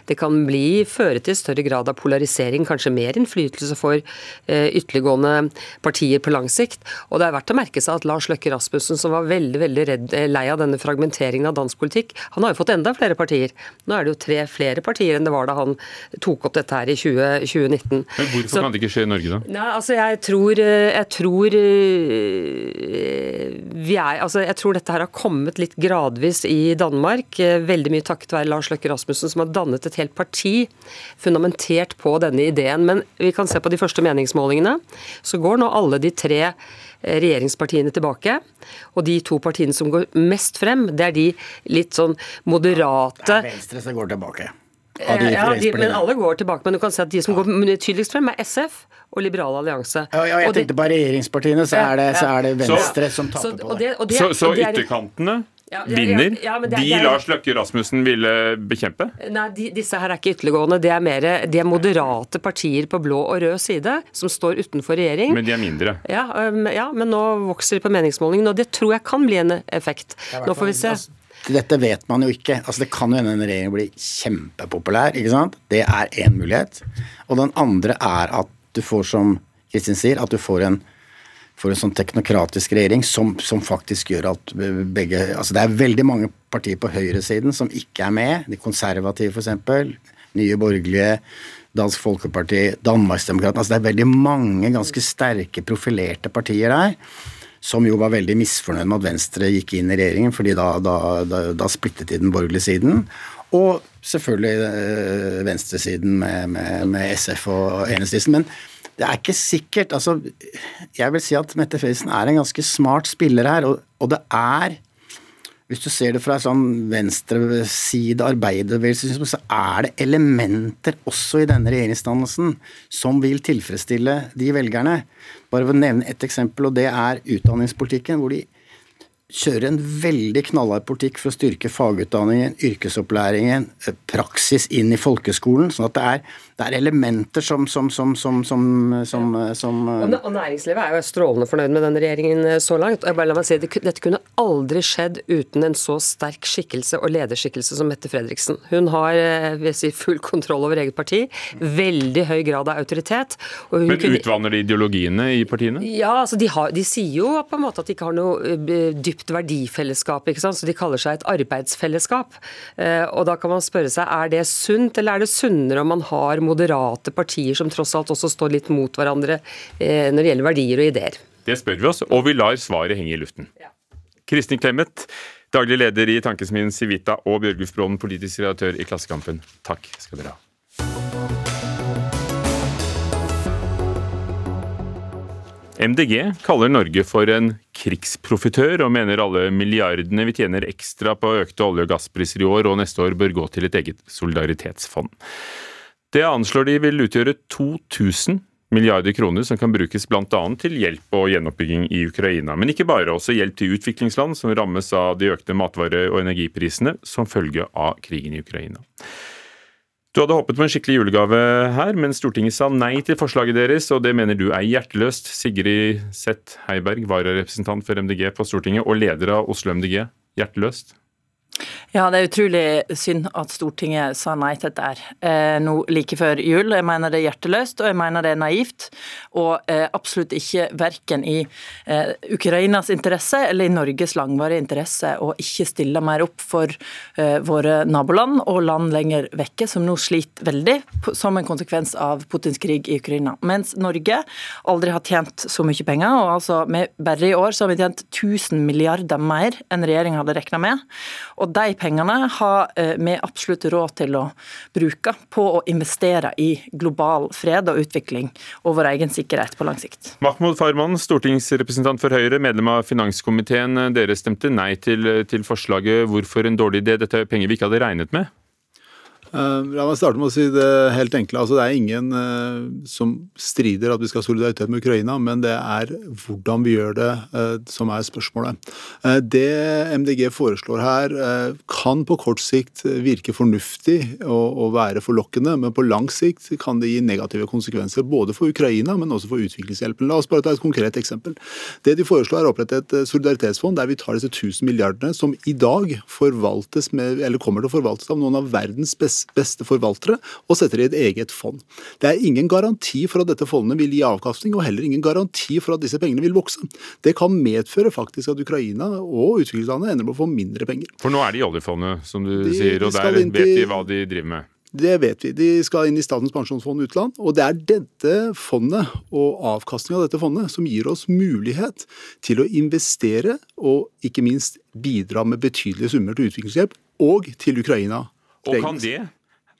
Det kan bli føre til større grad av polarisering, kanskje mer innflytelse for ytterliggående partier på lang sikt. Og det er verdt å merke seg at Lars Løkke Rasmussen, som var veldig veldig redd, eh, lei av denne fragmenteringen av dansk politikk, han har jo fått enda flere partier. Nå er det jo tre flere partier enn det var da han tok opp dette her i 20, 2019. Men hvorfor Så- kan det ikke skje i Norge, da? Nei, altså jeg tror, eh, jeg tror eh, vi er, altså jeg tror dette her har kommet litt gradvis i Danmark. Veldig mye takket være Lars Løkke Rasmussen, som har dannet et helt parti fundamentert på denne ideen. Men vi kan se på de første meningsmålingene. Så går nå alle de tre eh, regjeringspartiene tilbake. Og de to partiene som går mest frem, det er de litt sånn moderate Det er Venstre som går tilbake. Av de ja, de, men alle går tilbake. Men du kan si at de som går tydeligst frem, er SF og Liberal allianse. Ja, ja, jeg Og de- tenkte på regjeringspartiene, så er det, så er det Venstre som så, taper og på det. det, og det, Så, så det er- ytterkantene Ja, vinner? ja, ja, men det De er- Lars Løkke Rasmussen ville bekjempe? Nei, de, disse her er ikke ytterliggående. Det er mer, de er moderate partier på blå og rød side som står utenfor regjering. Men de er mindre. ja, um, ja, men nå vokser de på meningsmålingene, og det tror jeg kan bli en effekt. Nå får vi se. Altså, Dette vet man jo ikke. Altså, det kan jo hende en regjering blir kjempepopulær. ikke sant? Det er én mulighet. Og den andre er at du får, som Kristin sier, at du får en, får en sånn teknokratisk regjering som, som faktisk gjør at begge altså Det er veldig mange partier på høyresiden som ikke er med. De konservative, f.eks. Nye borgerlige. Dansk Folkeparti, Danmarksdemokratene altså Det er veldig mange ganske sterke, profilerte partier der som jo var veldig misfornøyd med at Venstre gikk inn i regjeringen, fordi da, da, da, da splittet de den borgerlige siden. Og selvfølgelig eh, venstresiden med, med, med SF og Enestisen, Men det er ikke sikkert altså, Jeg vil si at Mette Fredriksen er en ganske smart spiller her, og, og det er hvis du ser det fra sånn venstreside arbeiderbevegelse, så er det elementer også i denne regjeringsdannelsen som vil tilfredsstille de velgerne. Bare for å nevne ett eksempel, og det er utdanningspolitikken, hvor de kjører en veldig knallhard politikk for å styrke fagutdanningen, yrkesopplæringen, eh, praksis inn i folkeskolen. sånn at det er, det er elementer som, som, som, som, som, som, som Og og næringslivet er jo strålende fornøyd med denne regjeringen eh, så langt. Og jeg bare la meg si, det, Dette kunne aldri skjedd uten en så sterk skikkelse og lederskikkelse som Mette Fredriksen. Hun har eh, vil si, full kontroll over eget parti, veldig høy grad av autoritet. Og hun Men kunne- utvanner de ideologiene i partiene? Ja, altså de, har, de sier jo på en måte at de ikke har noe eh, dypt verdifellesskap, ikke sant? så de kaller seg et arbeidsfellesskap. Eh, og da kan man spørre seg, er det sunt, eller er det sunnere om man har moderate partier som tross alt også står litt mot hverandre eh, når det gjelder verdier og ideer? Det spør vi oss, og vi lar svaret henge i luften. Kristin Clemet, daglig leder i Tankesmien Civita, og Bjørgulf Brånen, politisk redaktør i Klassekampen. Takk skal dere ha. MDG kaller Norge for en krigsprofitør, og mener alle milliardene vi tjener ekstra på økte olje- og gasspriser i år og neste år bør gå til et eget solidaritetsfond. Det anslår de vil utgjøre 2000 milliarder kroner som kan brukes bl.a. til hjelp og gjenoppbygging i Ukraina. Men ikke bare, også hjelp til utviklingsland som rammes av de økte matvare- og energiprisene som følge av krigen i Ukraina. Du hadde håpet på en skikkelig julegave her, men Stortinget sa nei til forslaget deres, og det mener du er hjerteløst. Sigrid Seth Heiberg, vararepresentant for MDG på Stortinget og leder av Oslo MDG. Hjerteløst? Ja, det er utrolig synd at Stortinget sa nei til dette her eh, nå like før jul. Jeg mener det er hjerteløst, og jeg mener det er naivt. Og eh, absolutt ikke verken i eh, Ukrainas interesse eller i Norges langvarige interesse å ikke stille mer opp for våre naboland og land lenger vekke, som nå sliter veldig som en konsekvens av Putins krig i Ukraina. Mens Norge aldri har tjent så mye penger, og altså med, bare i år så har vi tjent 1000 milliarder mer enn regjeringa hadde regna med. Og de pengene har eh, vi absolutt råd til å bruke på å investere i global fred og utvikling og vår egen sikkerhet på lang sikt. Mahmoud Farman, stortingsrepresentant for Høyre, medlem av finanskomiteen. Dere stemte nei til, til forslaget. Hvorfor en dårlig idé? Dette er penger vi ikke hadde regnet med. Uh, la meg starte med å si det helt enkle. Altså, det er ingen uh, som strider at vi skal ha solidaritet med Ukraina, men det er hvordan vi gjør det uh, som er spørsmålet. det MDG foreslår her, kan på kort sikt virke fornuftig og, og, være forlokkende, men på lang sikt kan det gi negative konsekvenser både for Ukraina, men også for utviklingshjelpen. La oss bare ta et konkret eksempel. Det de foreslår er å opprette et solidaritetsfond der vi tar disse 1000 milliardene som i dag forvaltes med, eller kommer til å forvaltes av noen av verdens beste beste forvaltere og setter det i et eget fond. Det er ingen garanti for at dette fondet vil gi avkastning, og heller ingen garanti for at disse pengene vil vokse. Det kan medføre faktisk at Ukraina og utviklingslandet ender med å få mindre penger. For nå er de i oljefondet, som du de, sier, og der vet de hva de driver med? Det vet vi. De skal inn i Statens pensjonsfond utland. Og det er dette fondet og avkastningen av dette fondet som gir oss mulighet til å investere og ikke minst bidra med betydelige summer til utviklingshjelp og til Ukraina og kan det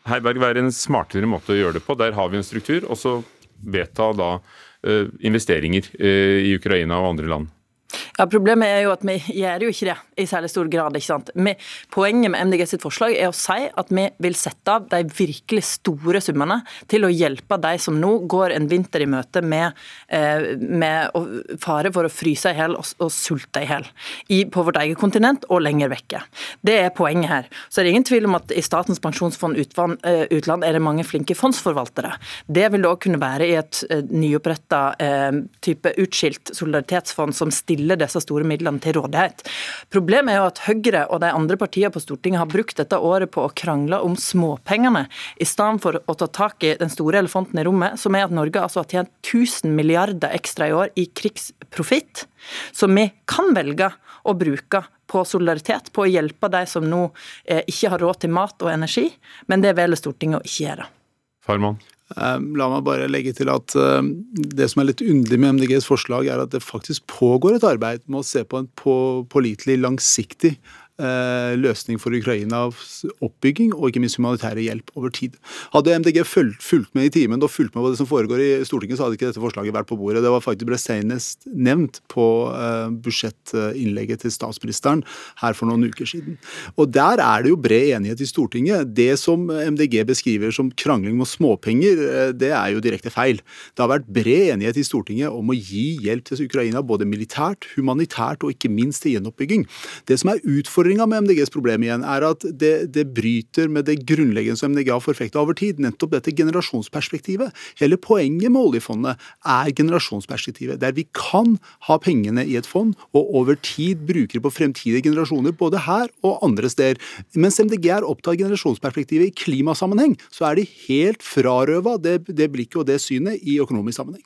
Heiberg være en smartere måte å gjøre det på? Der har vi en struktur, og så vedta da uh, investeringer uh, i Ukraina og andre land. Ja, Problemet er jo at vi gjør jo ikke det i særlig stor grad. ikke sant? Vi, poenget med MDG sitt forslag er å si at vi vil sette av de virkelig store summene til å hjelpe de som nå går en vinter i møte med, eh, med fare for å fryse i hjel og, og, sulte i hjel. På vårt eget kontinent og lenger vekke. Det er poenget her. Så er det ingen tvil om at i Statens pensjonsfond eh, utland er det mange flinke fondsforvaltere. Det vil da kunne være i et eh, nyoppretta type utskilt solidaritetsfond som stiller disse store midlene til rådighet. Problemet er jo at Høyre og de andre partiene på Stortinget har brukt dette året på å krangle om småpengene, i stedet for å ta tak i den store elefanten i rommet, som er at Norge altså har tjent 1000 milliarder ekstra i år i krigsprofitt, som vi kan velge å bruke på solidaritet, på å hjelpe de som nå eh, ikke har råd til mat og energi, men det velger Stortinget å ikke gjøre. Farman? Eh, la meg bare legge til at eh, det som er litt underlig med MDGs forslag, er at det faktisk pågår et arbeid med å se på en pålitelig, langsiktig løsning for Ukrainas oppbygging og ikke minst humanitære hjelp over tid. Hadde MDG fulgt, med i timen og fulgt med på det som foregår i Stortinget, så hadde ikke dette forslaget vært på bordet. Det var faktisk ble senest nevnt på uh, budsjettinnlegget til statsministeren her for noen uker siden. Og Der er det jo bred enighet i Stortinget. Det som MDG beskriver som krangling om småpenger, uh, det er jo direkte feil. Det har vært bred enighet i Stortinget om å gi hjelp til Ukraina både militært, humanitært og ikke minst til gjenoppbygging. Det som er utfordrende Utfordringa med MDGs problem igjen er at det, det bryter med det grunnleggende som MDG har forfekta over tid, nettopp dette generasjonsperspektivet. Hele poenget med oljefondet er generasjonsperspektivet, der vi kan ha pengene i et fond og over tid bruke det på fremtidige generasjoner, både her og andre steder. Mens MDG er opptatt av generasjonsperspektivet i klimasammenheng, så er de helt frarøva det, det blikket og det synet i økonomisk sammenheng.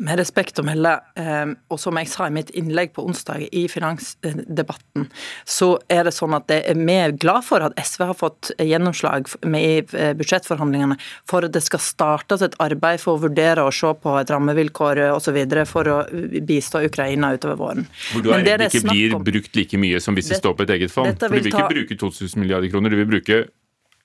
Med respekt å melde, ehm, og som jeg sa i mitt innlegg på onsdag i finansdebatten, så er det sånn at vi er glad for at SV har fått gjennomslag i eh, budsjettforhandlingene for at det skal startes et arbeid for å vurdere og se på et rammevilkår osv. for å bistå Ukraina utover våren. Hvor du er ikke blir brukt like mye som hvis det, står på et eget fond? For du vil ikke bruke 2000 milliarder kroner, du vil bruke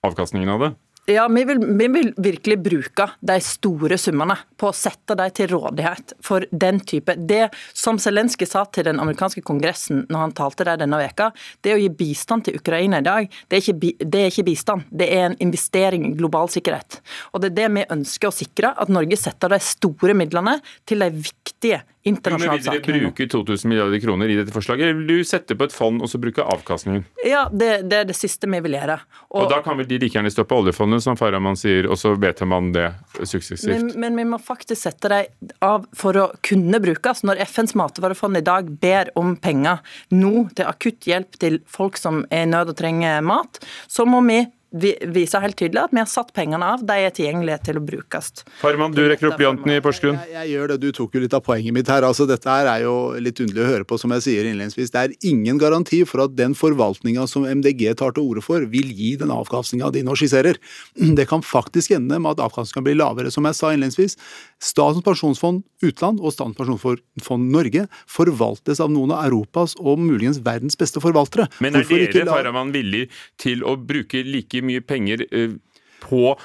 avkastningen av det? Ja, vi vil, vi vil, virkelig bruke de store summene på å sette dem til rådighet for den type Det som Zelenskyj sa til den amerikanske kongressen når han talte der denne veka, det å gi bistand til Ukraina i dag, det er, ikke, det er ikke bistand. Det er en investering i global sikkerhet. Og det er det vi ønsker å sikre, at Norge setter de store midlene til de viktige internasjonale sakene. Vil dere bruke 2000 milliarder kroner i dette forslaget, vil du sette på et fond og så bruke avkastningen? Ja, det, det er det siste vi vil gjøre. Og, og da kan vel de like gjerne stå på oljefondet, som Farahman sier, og så vedtar man det suksessivt? Men, men, vi må faktisk sette dem av for å kunne brukes. Når FNs matvarefond i dag ber om penger nå til akutt hjelp til folk som er i nød og trenger mat, så må vi viser helt tydelig at vi har satt pengene av. De er tilgjengelige til å brukes. Farman, du rekker opp blyanten i Porsgrunn. Jeg, jeg, gjør det. Du tok jo litt av poenget mitt her. Altså, dette her er jo litt underlig å høre på, som jeg sier innledningsvis. Det er ingen garanti for at den forvaltninga som MDG tar til orde for, vil gi den avkastninga de nå skisserer. Det kan faktisk ende med at avkastninga blir lavere. Som jeg sa innledningsvis, Statens pensjonsfond utland og Statens pensjonsfond Norge forvaltes av noen av Europas og muligens verdens beste forvaltere. Men er Hvorfor dere, Farahman, villig til å bruke like mye penger uh, på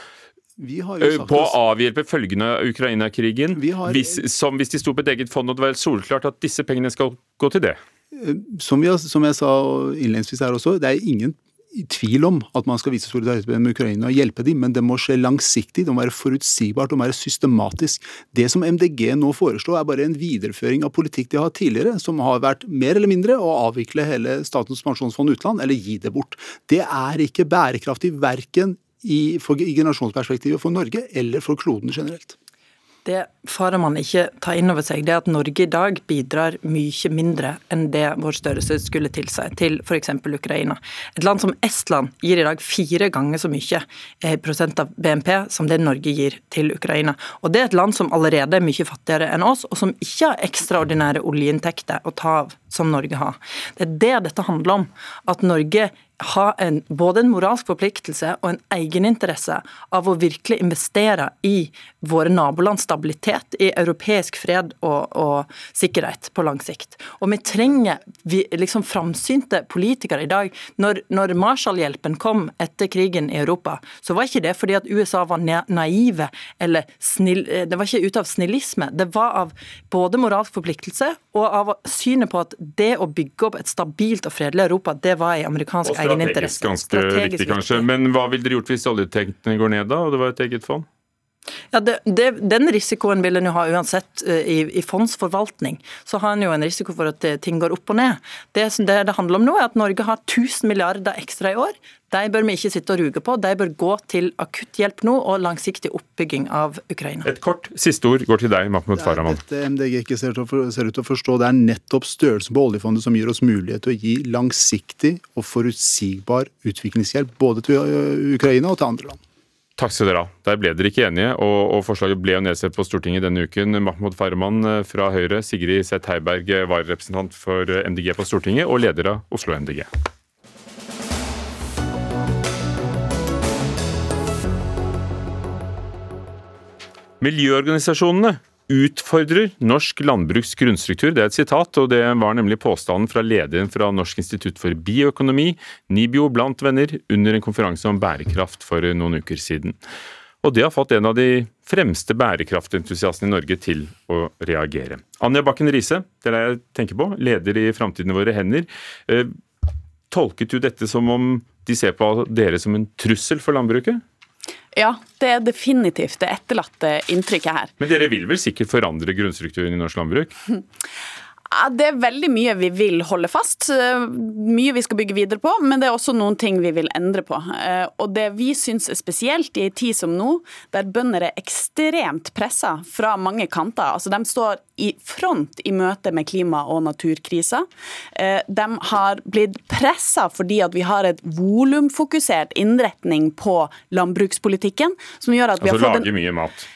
på å avhjelpe følgene av Ukraina-krigen, har... hvis, de sto på et eget fond og det var solklart at disse pengene skal gå til det? Som, har, som jeg sa innledningsvis her også, det er ingen i tvil om at man skal vise solidaritet med Ukraina og hjelpe dem, men det må skje langsiktig, det må være forutsigbart, og være systematisk. Det som MDG nå foreslår, er bare en videreføring av politikk de har hatt tidligere, som har vært mer eller mindre å avvikle hele Statens pensjonsfond utland, eller gi det bort. Det er ikke bærekraftig verken i, for, i generasjonsperspektivet for Norge eller for kloden generelt. Det farer man ikke ta inn over seg, det er at Norge i dag bidrar mye mindre enn det vår størrelse skulle tilsi til f.eks. Ukraina. Et land som Estland gir i dag fire ganger så mye prosent av BNP som det Norge gir til Ukraina. Og Det er et land som allerede er mye fattigere enn oss, og som ikke har ekstraordinære oljeinntekter å ta av som Norge har. Det er det dette handler om. At Norge ha en, både en moralsk forpliktelse og en egeninteresse av å virkelig investere i våre nabolands stabilitet, i europeisk fred og, og sikkerhet på lang sikt. Og vi trenger vi, liksom framsynte politikere i dag. Når, når Marshallhjelpen kom etter krigen i Europa, så var ikke det fordi at USA var naive eller snill, Det var ikke ut av snillisme. Det var av både moralsk forpliktelse og av synet på at det å bygge opp et stabilt og fredelig Europa, det var i amerikansk eierskap strategisk ganske viktig, kanskje. Men hva ville dere gjort hvis oljetektene går ned, da, og det var et eget fond? Ja, det, det, Den risikoen vil en jo ha uansett eh, i, i, fondsforvaltning. Så har en jo en risiko for at eh, ting går opp og ned. Det, det det handler om nå, er at Norge har 1000 milliarder ekstra i år. De bør vi ikke sitte og ruge på. De bør gå til akutt hjelp nå og langsiktig oppbygging av Ukraina. Et kort siste ord går til deg, Mahmoud Farahman. Dette MDG ikke ser, ser ut til å forstå, det er nettopp størrelsen på oljefondet som gir oss mulighet til å gi langsiktig og forutsigbar utviklingshjelp både til Ukraina og til andre land. Takk skal dere ha. Der ble dere ikke enige, og, og forslaget ble jo nedsett på Stortinget denne uken. Mahmoud Farahman fra Høyre, Sigrid Seth Heiberg, vararepresentant for MDG på Stortinget og leder av Oslo MDG. Miljøorganisasjonene utfordrer norsk landbruks grunnstruktur. Det er et sitat, og det var nemlig påstanden fra lederen fra Norsk institutt for bioøkonomi, NIBIO, blant venner, under en konferanse om bærekraft for noen uker siden. Og det har fått en av de fremste bærekraftentusiastene i Norge til å reagere. Anja Bakken Riise, det er det jeg tenker på, leder i Framtiden våre hender. Eh, tolket du dette som om de ser på dere som en trussel for landbruket? Ja, det er definitivt det etterlatte inntrykket her. Men dere vil vel sikkert forandre grunnstrukturen i norsk landbruk? Det er veldig mye vi vil holde fast, eh, mye vi skal bygge videre på, men det er også noen ting vi vil endre på. Eh, og det vi syns er spesielt i en tid som nå, der bønder er ekstremt pressa fra mange kanter. Altså De står i front i møte med klima- og naturkrisa. Eh, de har blitt pressa fordi at vi har et volumfokusert innretning på landbrukspolitikken. som gjør at vi altså har fått en... mye mat?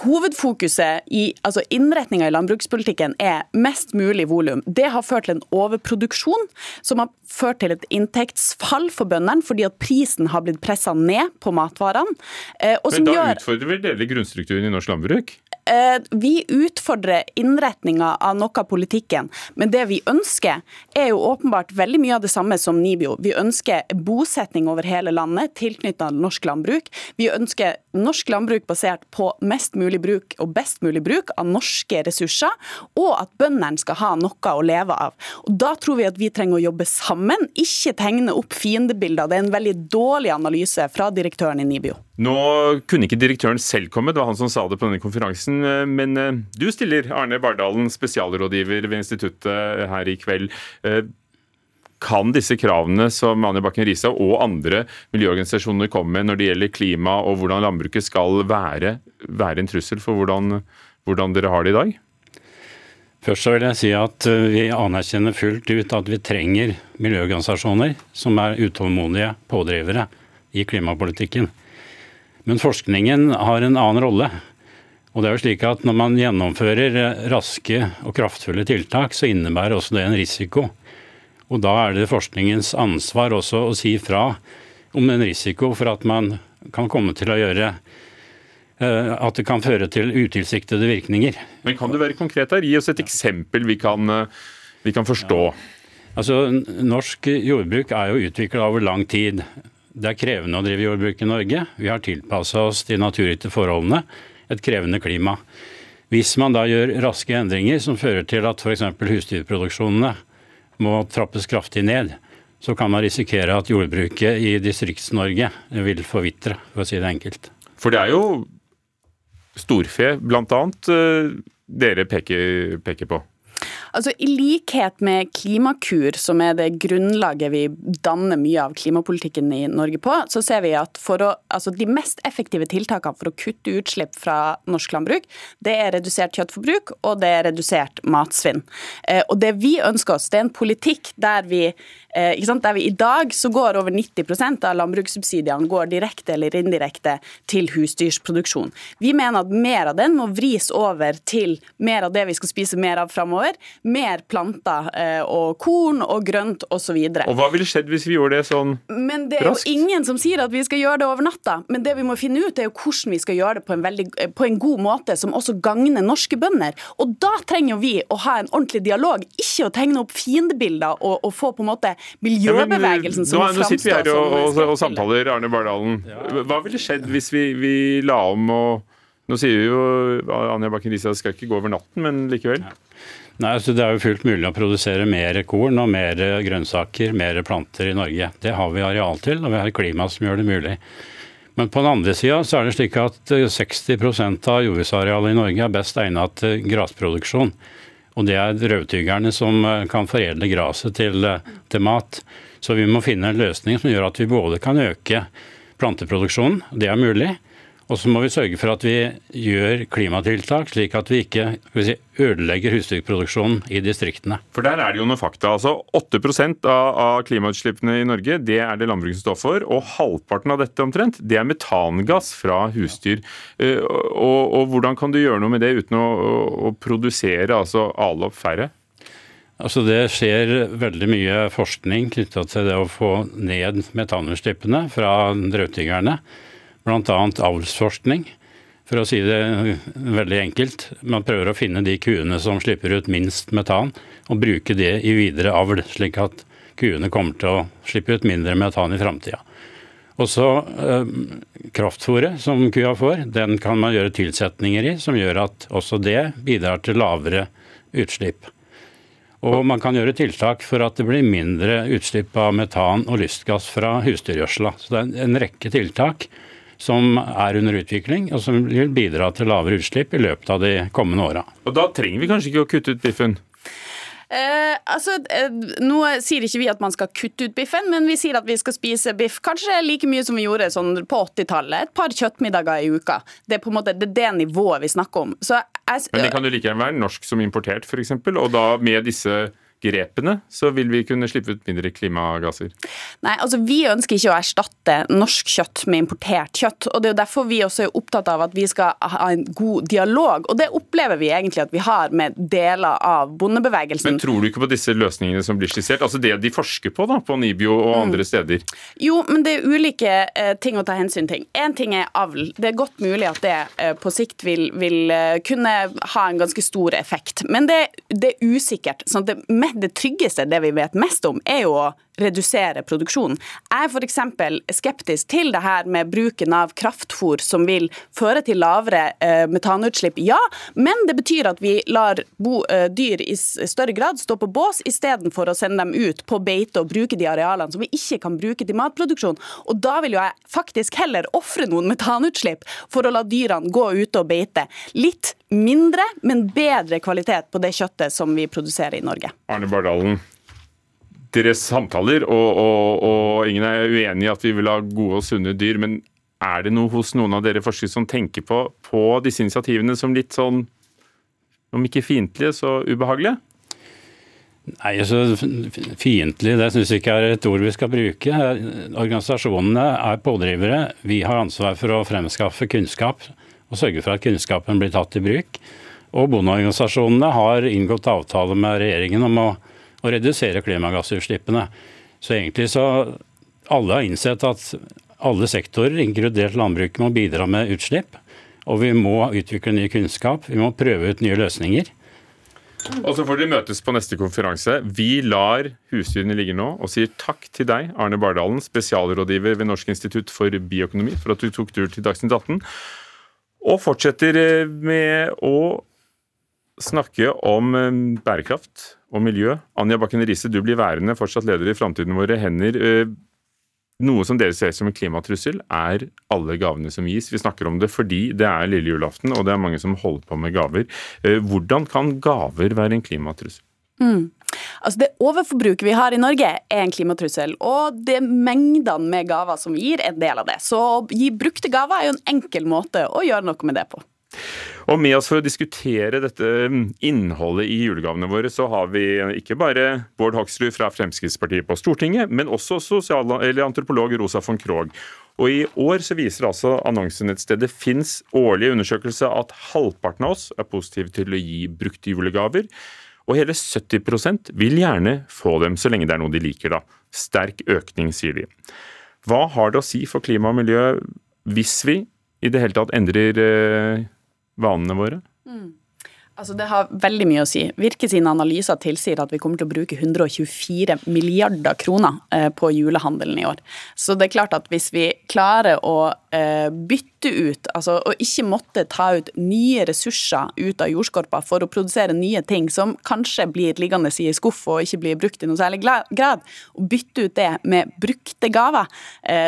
Hovedfokuset i altså innretninga i landbrukspolitikken er mest mulig volum. Det har ført til en overproduksjon, som har ført til et inntektsfall for bøndene, fordi at prisen har blitt pressa ned på matvarene. Eh, Men da gjør... utfordrer vel dere grunnstrukturen i norsk landbruk? Eh, vi utfordrer innretninga av noe av politikken, men det vi ønsker, er jo åpenbart veldig mye av det samme som Nibio. Vi ønsker bosetning over hele landet tilknyttet norsk landbruk. Vi ønsker norsk landbruk basert på mest mulig bruk og best mulig bruk av norske ressurser, og at bøndene skal ha noe å leve av. Og Da tror vi at vi trenger å jobbe sammen, ikke tegne opp fiendebilder. Det er en veldig dårlig analyse fra direktøren i Nibio. Nå kunne ikke direktøren selv komme, det var han som sa det på denne konferansen. Men eh, du stiller, Arne Bardalen, spesialrådgiver ved instituttet her i kveld. Eh, kan disse kravene som Anja Bakken Risa og andre miljøorganisasjoner kommer med når det gjelder klima og hvordan landbruket skal være, være en trussel for hvordan, hvordan dere har det i dag? Først så vil jeg si at eh, vi anerkjenner fullt ut at vi trenger miljøorganisasjoner som er utålmodige pådrivere i klimapolitikken. Men forskningen har en annen rolle. Og det er jo slik at Når man gjennomfører raske og kraftfulle tiltak, så innebærer også det en risiko. Og Da er det forskningens ansvar også å si fra om en risiko for at man kan komme til å gjøre eh, at det kan føre til utilsiktede virkninger. Men Kan du være konkret her? Gi oss et eksempel vi kan, eh, vi kan forstå. Ja. Altså, Norsk jordbruk er jo utvikla over lang tid. Det er krevende å drive jordbruk i Norge. Vi har tilpassa oss de naturgitte forholdene. Et krevende klima. Hvis man da gjør raske endringer som fører til at f.eks. husdyrproduksjonene må trappes kraftig ned, så kan man risikere at jordbruket i Distrikts-Norge vil forvitre, for å si det enkelt. For det er jo storfe, annet, eh, dere peker, peker på. Altså, I likhet med Klimakur, som er det grunnlaget vi danner mye av klimapolitikken i Norge på, så ser vi at å, altså, de mest effektive tiltakene for å kutte utslipp fra norsk landbruk, det er redusert kjøttforbruk og det er redusert matsvinn. Eh, og Det vi ønsker oss, det er en politikk der vi I dag så går over 90% av landbrukssubsidiene går direkte eller indirekte til husdyrsproduksjon. Vi mener at mer av den må vris over til mer av det vi skal spise mer av framover. Mer planter eh, og korn og grønt osv. Og, og hva ville skjedd hvis vi gjorde det sånn raskt? Men Det er jo ingen som sier at vi skal gjøre det over natta. Men det vi må finne ut er jo hvordan vi skal gjøre det på en, veldig, på en god måte som også gagner norske bønder. Og da trenger vi å ha en ordentlig dialog, ikke å tegne opp fiendebilder og, og få på en måte miljøbevegelsen som ja, nå, nå sitter vi her og, og, og, samtaler, Arne Bardalen. Hva ville skjedd hvis vi, vi la om og Nå sier jo Anja Bakken Riise at det skal ikke gå over natten, men likevel? Nei, altså Det er jo fullt mulig å produsere mer korn og mer grønnsaker, mer planter i Norge. Det har vi areal til, og vi har klima som gjør det mulig. Men på den andre sida så er det slik at 60% av jordbruksarealet i Norge er best egnet til grasproduksjon. Og det er rødtygerne som eh, kan foredle gresset til, eh, til, mat. Så vi må finne en løsning som gjør at vi både kan øke planteproduksjonen, det er mulig, og så må vi sørge for at vi gjør klimatiltak, slik at vi ikke si, ødelegger husdyrproduksjonen i distriktene. For der er det jo noen fakta. altså 8 av, av klimautslippene i Norge det er det landbruket som står for. Og halvparten av dette omtrent, det er metangass fra husdyr. Uh, og, og, hvordan kan du gjøre noe med det uten å, å produsere, altså ale opp færre? Altså Det skjer veldig mye forskning knytta til det å få ned metanutslippene fra drøvtyggerne bl.a. avlsforskning. For å si det veldig enkelt, man prøver å finne de kuene som slipper ut minst metan, og bruke det i videre avl, slik at kuene kommer til å slippe ut mindre metan i framtida. Også eh, Kraftfôret som kua får, den kan man gjøre tilsetninger i, som gjør at også det bidrar til lavere utslipp. Og man kan gjøre tiltak for at det blir mindre utslipp av metan og lystgass fra husdyrgjødsla. Så det er en rekke tiltak som er under utvikling, og som vil bidra til lavere utslipp i løpet av de kommende åra. Og da trenger vi kanskje ikke å kutte ut biffen? Eh, altså, eh, nå sier ikke vi at man skal kutte ut biffen, men vi sier at vi skal spise biff kanskje like mye som vi gjorde sånn på 80-tallet. Et par kjøttmiddager i uka. Det er på en måte det, det nivået vi snakker om. Jeg, men det kan jo like gjerne være norsk som importert, f.eks., og da med disse grepene, så vil vi kunne slippe ut mindre klimagasser? Nei, altså Vi ønsker ikke å erstatte norsk kjøtt med importert kjøtt. og Det er jo derfor vi også er opptatt av at vi skal ha en god dialog. og Det opplever vi egentlig at vi har med deler av bondebevegelsen. Men tror du ikke på disse løsningene som blir skissert? Altså det de forsker på da, på Nibio og mm. andre steder? Jo, men det er ulike eh, ting å ta hensyn til. Én ting er avl. Det er godt mulig at det eh, på sikt vil, vil eh, kunne ha en ganske stor effekt. Men det, det er usikkert. sånn at det det tryggeste, det vi vet mest om, er jo redusere produksjonen. Jeg er f.eks. skeptisk til det her med bruken av kraftfôr som vil føre til lavere eh, metanutslipp. Ja, men det betyr at vi lar bo, eh, dyr i større grad stå på bås istedenfor å sende dem ut på beite og bruke de arealene som vi ikke kan bruke til matproduksjon. Og da vil jo jeg faktisk heller ofre noen metanutslipp for å la dyrene gå ute og beite. Litt mindre, men bedre kvalitet på det kjøttet som vi produserer i Norge. Arne Bardalen, deres samtaler, og, og, og, ingen er uenig i at vi vil ha gode og sunne dyr. Men er det noe hos noen av dere forskere som tenker på, på disse initiativene som litt sånn, om ikke fiendtlige, så ubehagelige? Nei, så Fiendtlig det syns jeg ikke er et ord vi skal bruke. Organisasjonene er pådrivere. Vi har ansvar for å fremskaffe kunnskap og sørge for at kunnskapen blir tatt i bruk. Og bondeorganisasjonene har inngått avtale med regjeringen om å å redusere klimagassutslippene. Så egentlig så alle har innsett at alle sektorer, inkludert landbruket, må bidra med utslipp. Og vi må utvikle ny kunnskap. Vi må prøve ut nye løsninger. Og så får dere møtes på neste konferanse. Vi lar husdyrene ligge nå og sier takk til deg, Arne Bardalen, spesialrådgiver ved Norsk institutt for bioøkonomi, for at du tok tur til Dagsnytt 18. Og fortsetter med å snakke om eh, bærekraft og miljø. Anja Bakken Riise, du blir værende fortsatt leder i Framtiden våre hender. Eh, noe som dere ser som en klimatrussel, er alle gavene som gis. Vi snakker om det fordi det er lille julaften, og det er mange som holder på med gaver. Eh, hvordan kan gaver være en klimatrussel? Mm. Altså Det overforbruket vi har i Norge er en klimatrussel, og det mengdene med gaver som vi gir, er en del av det. Så å gi brukte gaver er jo en enkel måte å gjøre noe med det på. Og Med oss for å diskutere dette innholdet i julegavene våre, så har vi ikke bare Bård Hoksrud fra Fremskrittspartiet på Stortinget, men også sosial, antropolog Rosa von Krogh. Og I år så viser altså annonsenettstedet Finns årlige undersøkelse at halvparten av oss er positive til å gi brukte julegaver. Og hele 70% vil gjerne få dem så lenge det er noe de liker, da. Sterk økning, sier de. Hva har det å si for klima og miljø hvis vi i det hele tatt endrer eh, vanene våre? Mm. Altså Det har veldig mye å si. Virke sine analyser tilsier at vi kommer til å bruke 124 milliarder kroner eh, på julehandelen i år. Så det er klart at hvis vi klarer å eh, bytte ut, altså å ikke måtte ta ut nye ressurser ut av jordskorpa for å produsere nye ting som kanskje blir liggende i skuff og ikke blir brukt i noe særlig grad, og bytte ut det med brukte gaver,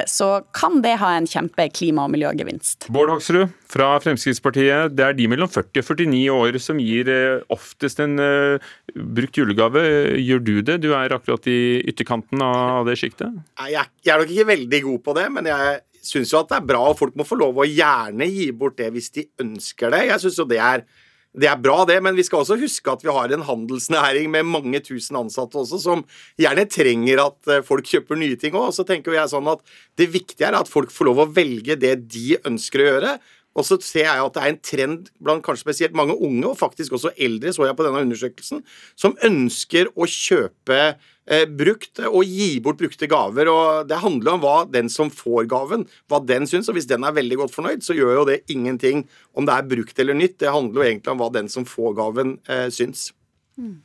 så kan det ha en kjempe klima- og miljøgevinst. Bård Hoksrud fra Fremskrittspartiet, det er de mellom 40 og 49 år som gir eh, oftest en uh, brukt julegave. Gjør du det? Du er akkurat i ytterkanten av det sjiktet? Jeg, jeg er nok ikke veldig god på det, men jeg syns jo at det er bra, og folk må få lov å gjerne gi bort det hvis de ønsker det. Jeg synes jo det er det er bra, det, men vi skal også huske at vi har en handelsnæring med mange tusen ansatte også, som gjerne trenger at eh, folk kjøper nye ting òg. Så tenker jeg sånn at det viktige er at folk får lov å velge det de ønsker å gjøre. Og så ser jeg at det er en trend blant kanskje spesielt mange unge, og faktisk også eldre, så jeg på denne undersøkelsen, som ønsker å kjøpe brukt og gi bort brukte gaver. og Det handler om hva den som får gaven, hva den syns. og Hvis den er veldig godt fornøyd, så gjør jo det ingenting om det er brukt eller nytt. Det handler jo egentlig om hva den som får gaven, eh, syns. Mm.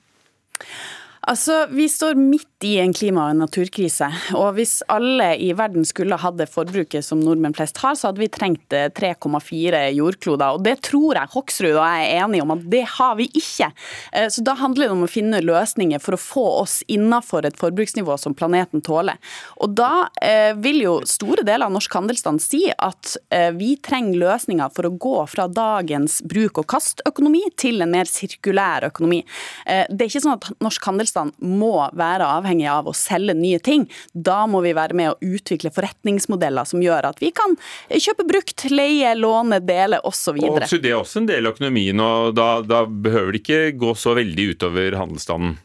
Altså, Vi står midt i en klima- og naturkrise. og Hvis alle i verden skulle hatt det forbruket som nordmenn flest har, så hadde vi trengt 3,4 eh, jordkloder. og Det tror jeg Hoksrud og jeg er enige om at det har vi ikke. Eh, så Da handler det om å finne løsninger for å få oss innafor et forbruksnivå som planeten tåler. Og Da eh, vil jo store deler av norsk handelsstand si at vi trenger løsninger for å gå fra dagens bruk-og-kast-økonomi til en mer sirkulær økonomi. Det er ikke sånn at norsk handelsstand må være avhengig av å selge nye ting. Da må vi være med å utvikle forretningsmodeller som gjør at vi kan kjøpe brukt, leie, låne, dele osv. Det er også en del av økonomien, og da, da behøver det ikke gå så veldig utover handelsstanden?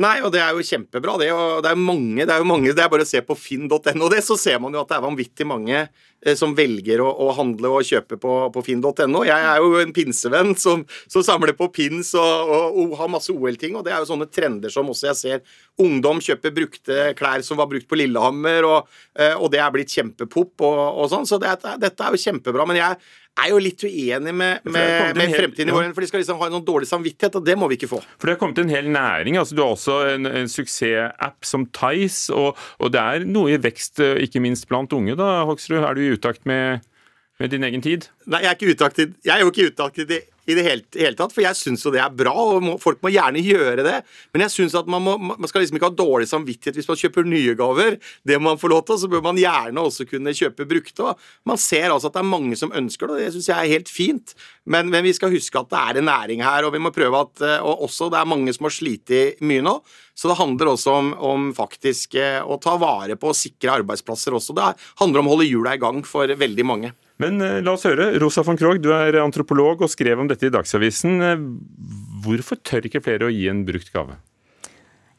Nei, og det er jo kjempebra, det. Og det er mange, det er jo mange, det er bare å se på finn.no, det, så ser man jo at det er vanvittig mange eh, som velger å, å handle og kjøpe på, på finn.no. Jeg er jo en pinsevenn som, som samler på pins og, og, og har masse OL-ting, og det er jo sånne trender som også jeg ser ungdom kjøper brukte klær som var brukt på Lillehammer, og, eh, og det er blitt kjempepop og, og sånn, så det, dette er jo kjempebra. Men jeg er jo litt uenig med, med, med fremtiden i vår, for de skal liksom ha noen dårlig samvittighet, og det må vi ikke få. For det har kommet en hel næring. altså Du har også en, en suksessapp som Tice, og, og, det er noe i vekst, eh, ikke minst blant unge. da, Hoksrud, Er du i utakt med, med din egen tid? Nei, jeg er, ikke i jeg er jo ikke utakt i det hele, hele tatt, for jeg syns jo det er bra, og må, folk må gjerne gjøre det. Men jeg syns at man, må, man skal liksom ikke ha dårlig samvittighet hvis man kjøper nye gaver. Det må man få lov til, så bør man gjerne også kunne kjøpe brukte. Man ser altså at det er mange som ønsker det, og det syns jeg er helt fint. Men, men, vi skal huske at det er en næring her, og vi må prøve at eh, Og også det er mange som har slitt mye nå. Så det handler også om, om faktisk eh, å ta vare på og sikre arbeidsplasser også. Det handler om å holde hjula i gang for veldig mange. Men eh, la oss høre. Rosa von Krogh, du er antropolog og skrev om dette i Dagsavisen. Eh, hvorfor tør ikke flere å gi en brukt gave?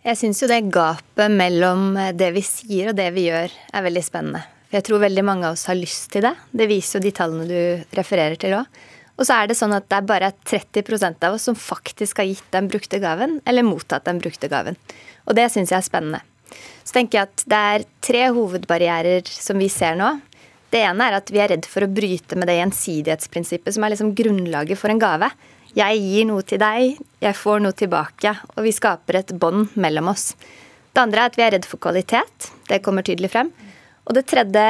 Jeg syns jo det gapet mellom eh, det vi sier og det vi gjør, er veldig spennende. For jeg tror veldig mange av oss har lyst til det. Det viser jo de tallene du refererer til òg. Og så er det sånn at det er bare 30% av oss som faktisk har gitt den brukte gaven, eller mottatt den brukte gaven. Og det syns jeg er spennende. Så tenker jeg at det er tre hovedbarrierer som vi ser nå. Det ene er at vi er redd for å bryte med det gjensidighetsprinsippet som er liksom grunnlaget for en gave. Jeg gir noe til deg, jeg får noe tilbake, og vi skaper et bånd mellom oss. Det andre er at vi er redd for kvalitet. Det kommer tydelig frem. Og det tredje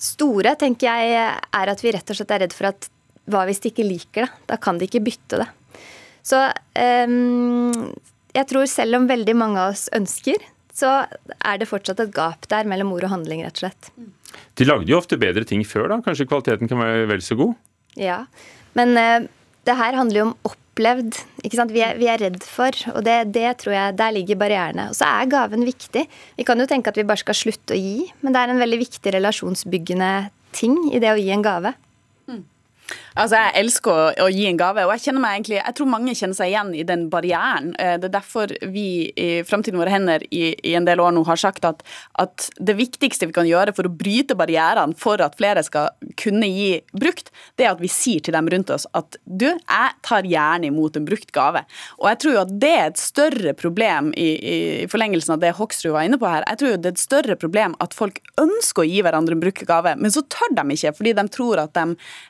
store tenker jeg er at vi rett og slett er redd for at hva hvis de ikke liker det? Da kan de ikke bytte det. Så um, jeg tror selv om veldig mange av oss ønsker, så er det fortsatt et gap der mellom ord og handling, rett og slett. De lagde jo ofte bedre ting før, da. Kanskje kvaliteten kan være vel så god? Ja, men uh, det her handler jo om opplevd. ikke sant? Vi er, vi er redd for, og det, det tror jeg, der ligger barrierene. Og så er gaven viktig. Vi kan jo tenke at vi bare skal slutte å gi, men det er en veldig viktig relasjonsbyggende ting i det å gi en gave. Altså, Jeg elsker å, å, gi en gave, og jeg kjenner meg egentlig, jeg tror mange kjenner seg igjen i den barrieren. Eh, det er derfor vi i Framtiden våre hender i, i, en del år nå har sagt at, at, det viktigste vi kan gjøre for å bryte barrierene for at flere skal kunne gi brukt, det er at vi sier til dem rundt oss at du, jeg tar gjerne imot en brukt gave. Og jeg tror jo at det er et større problem i, i forlengelsen av det Hoksrud var inne på her. Jeg tror jo det er et større problem at folk ønsker å gi hverandre en brukt gave, men så tør de ikke fordi de tror at de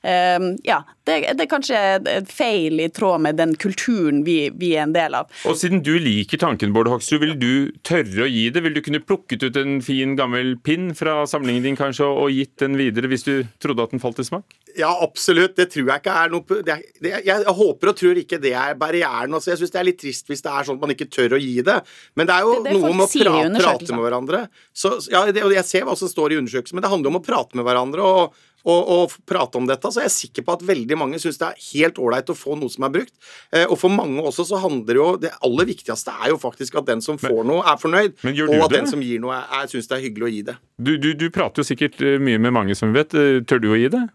eh, ja, det, det, er kanskje et feil i tråd med den kulturen vi, vi, er en del av. Og Siden du liker tanken, Bård Hoksrud, vil du tørre å gi det? Vil du kunne plukket ut en fin, gammel pinn fra samlingen din kanskje, og gitt den videre hvis du trodde at den falt i smak? Ja, absolutt. Det tror jeg ikke er noe det, det, jeg, jeg, håper og tror ikke det er barrieren. Altså, Jeg syns det er litt trist hvis det er sånn at man ikke tør å gi det. Men det er jo det, noe med å prate, prate med hverandre. Så, ja, jeg ser hva som står i undersøkelsen, men det handler om å prate med hverandre. og og, og, prate om dette, så jeg er sikker på at veldig mange syns det er helt ålreit å få noe som er brukt. Eh, og for mange også så handler jo Det aller viktigste er jo faktisk at den som får noe, er fornøyd. og at det? den som gir noe, er, syns det er hyggelig å gi det. Du, du, du, prater jo sikkert eh, mye med mange som vet. Eh, tør du å gi det?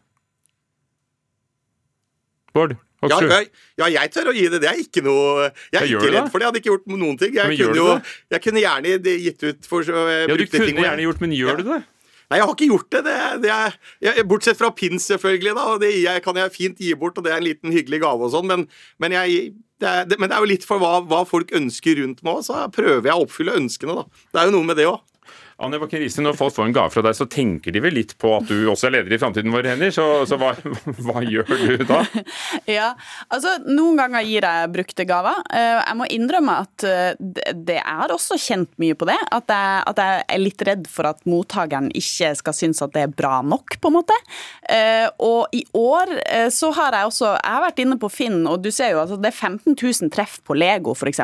Bård? Ja, jeg, ja, jeg tør å gi det. Det er ikke noe Jeg er ikke redd for det. Jeg hadde ikke gjort noen ting. Jeg, kunne, jo, jeg kunne gjerne gitt ut for uh, Ja, du kunne ting, gjerne gjort, men gjør ja. du det? Nei, jeg har ikke gjort det. det, det er, jeg, bortsett fra pins, selvfølgelig. da, og Det jeg, kan jeg fint gi bort, og det er en liten hyggelig gave og sånn, men, men, det er, men, det er, jo litt for hva, hva folk ønsker rundt meg òg, så prøver jeg å oppfylle ønskene, da. Det er jo noe med det òg. Anja Bakken Riise, når folk får en gave fra deg, så tenker de vel litt på at du også er leder i Framtiden vår, Henny. så, så hva, hva, gjør du da? Ja, altså Noen ganger gir jeg brukte gaver. Eh, jeg må innrømme at eh, det er også kjent mye på det. At jeg, at jeg er litt redd for at mottakeren ikke skal synes at det er bra nok, på en måte. Eh, og i år så har jeg også Jeg har vært inne på Finn, og du ser jo at det er 15 000 treff på Lego, f.eks.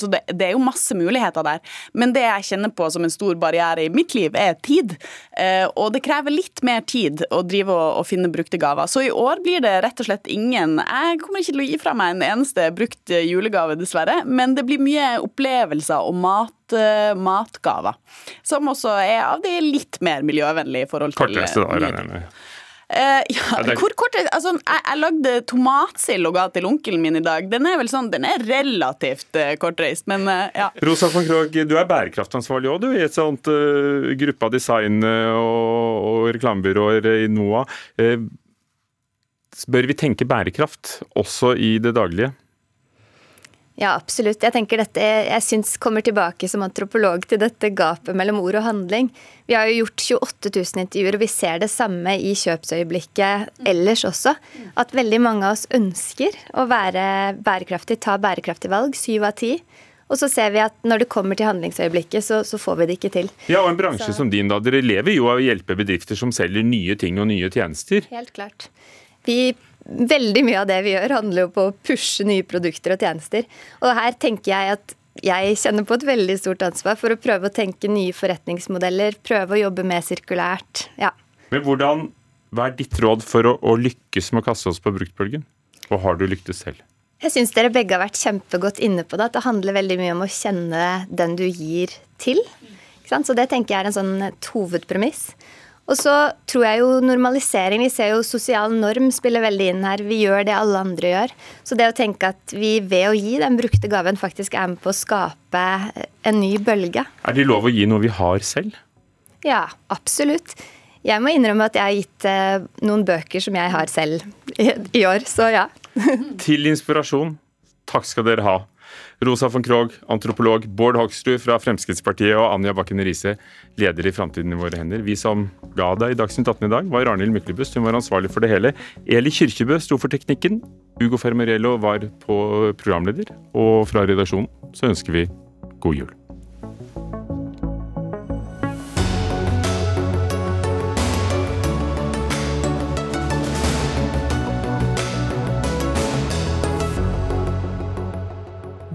Så det, det er jo masse muligheter der. Men det jeg kjenner på som en stor barriere gjøre i mitt liv, er tid. Eh, og det krever litt mer tid å drive og, og finne brukte gaver. Så i år blir det rett og slett ingen Jeg kommer ikke til å gi fra meg en eneste brukt julegave, dessverre. Men det blir mye opplevelser og mat eh, matgaver. Som også er av de litt mer miljøvennlige i forhold til Korteste, da, regner jeg. Uh, ja, hvor kort altså, jeg, jeg lagde tomatsild og ga til onkelen min i dag. Den er vel sånn, den er relativt uh, kortreist, men uh, ja. Rosa von Krogh, du er bærekraftansvarlig òg, du, i et sånt uh, gruppe av design- og, og reklamebyråer i NOA. bør vi tenke bærekraft også i det daglige? Ja, absolutt. Jeg tenker dette, jeg syns kommer tilbake som antropolog til dette gapet mellom ord og handling. Vi har jo gjort 28 000 intervjuer, og vi ser det samme i kjøpsøyeblikket ellers også. At veldig mange av oss ønsker å være bærekraftig, ta bærekraftig valg. Syv av ti. Og så ser vi at når det kommer til handlingsøyeblikket, så, så får vi det ikke til. Ja, og en bransje så. som din, da. Dere lever jo av å hjelpe bedrifter som selger nye ting og nye tjenester. Helt klart. Vi veldig mye av det vi gjør, handler jo på å pushe nye produkter og tjenester. Og her tenker jeg at jeg kjenner på et veldig stort ansvar for å prøve å tenke nye forretningsmodeller, prøve å jobbe mer sirkulært. Ja. Men hvordan, Hva er ditt råd for å, å lykkes med å kaste oss på bruktbølgen? Og har du lyktes selv? Jeg syns dere begge har vært kjempegodt inne på det. At det handler veldig mye om å kjenne den du gir til. Så det tenker jeg er en sånn hovedpremiss. Og så tror jeg jo normalisering Vi ser jo sosial norm spiller veldig inn her. Vi gjør det alle andre gjør. Så det å tenke at vi ved å gi den brukte gaven faktisk er med på å skape en ny bølge. Er det lov å gi noe vi har selv? Ja, absolutt. Jeg må innrømme at jeg har gitt eh, noen bøker som jeg har selv i, i år, så ja. Til inspirasjon, takk skal dere ha. Rosa von Krogh, antropolog, Bård Hoksrud fra Fremskrittspartiet og Anja Bakken Riise, leder i Framtiden i våre hender. Vi som ga deg i Dagsnytt 18 i dag, var Arnhild Myklebust. Hun var ansvarlig for det hele. Eli Kyrkjebø sto for teknikken. Ugo Fermarello var på programleder. Og fra redaksjonen så ønsker vi god jul.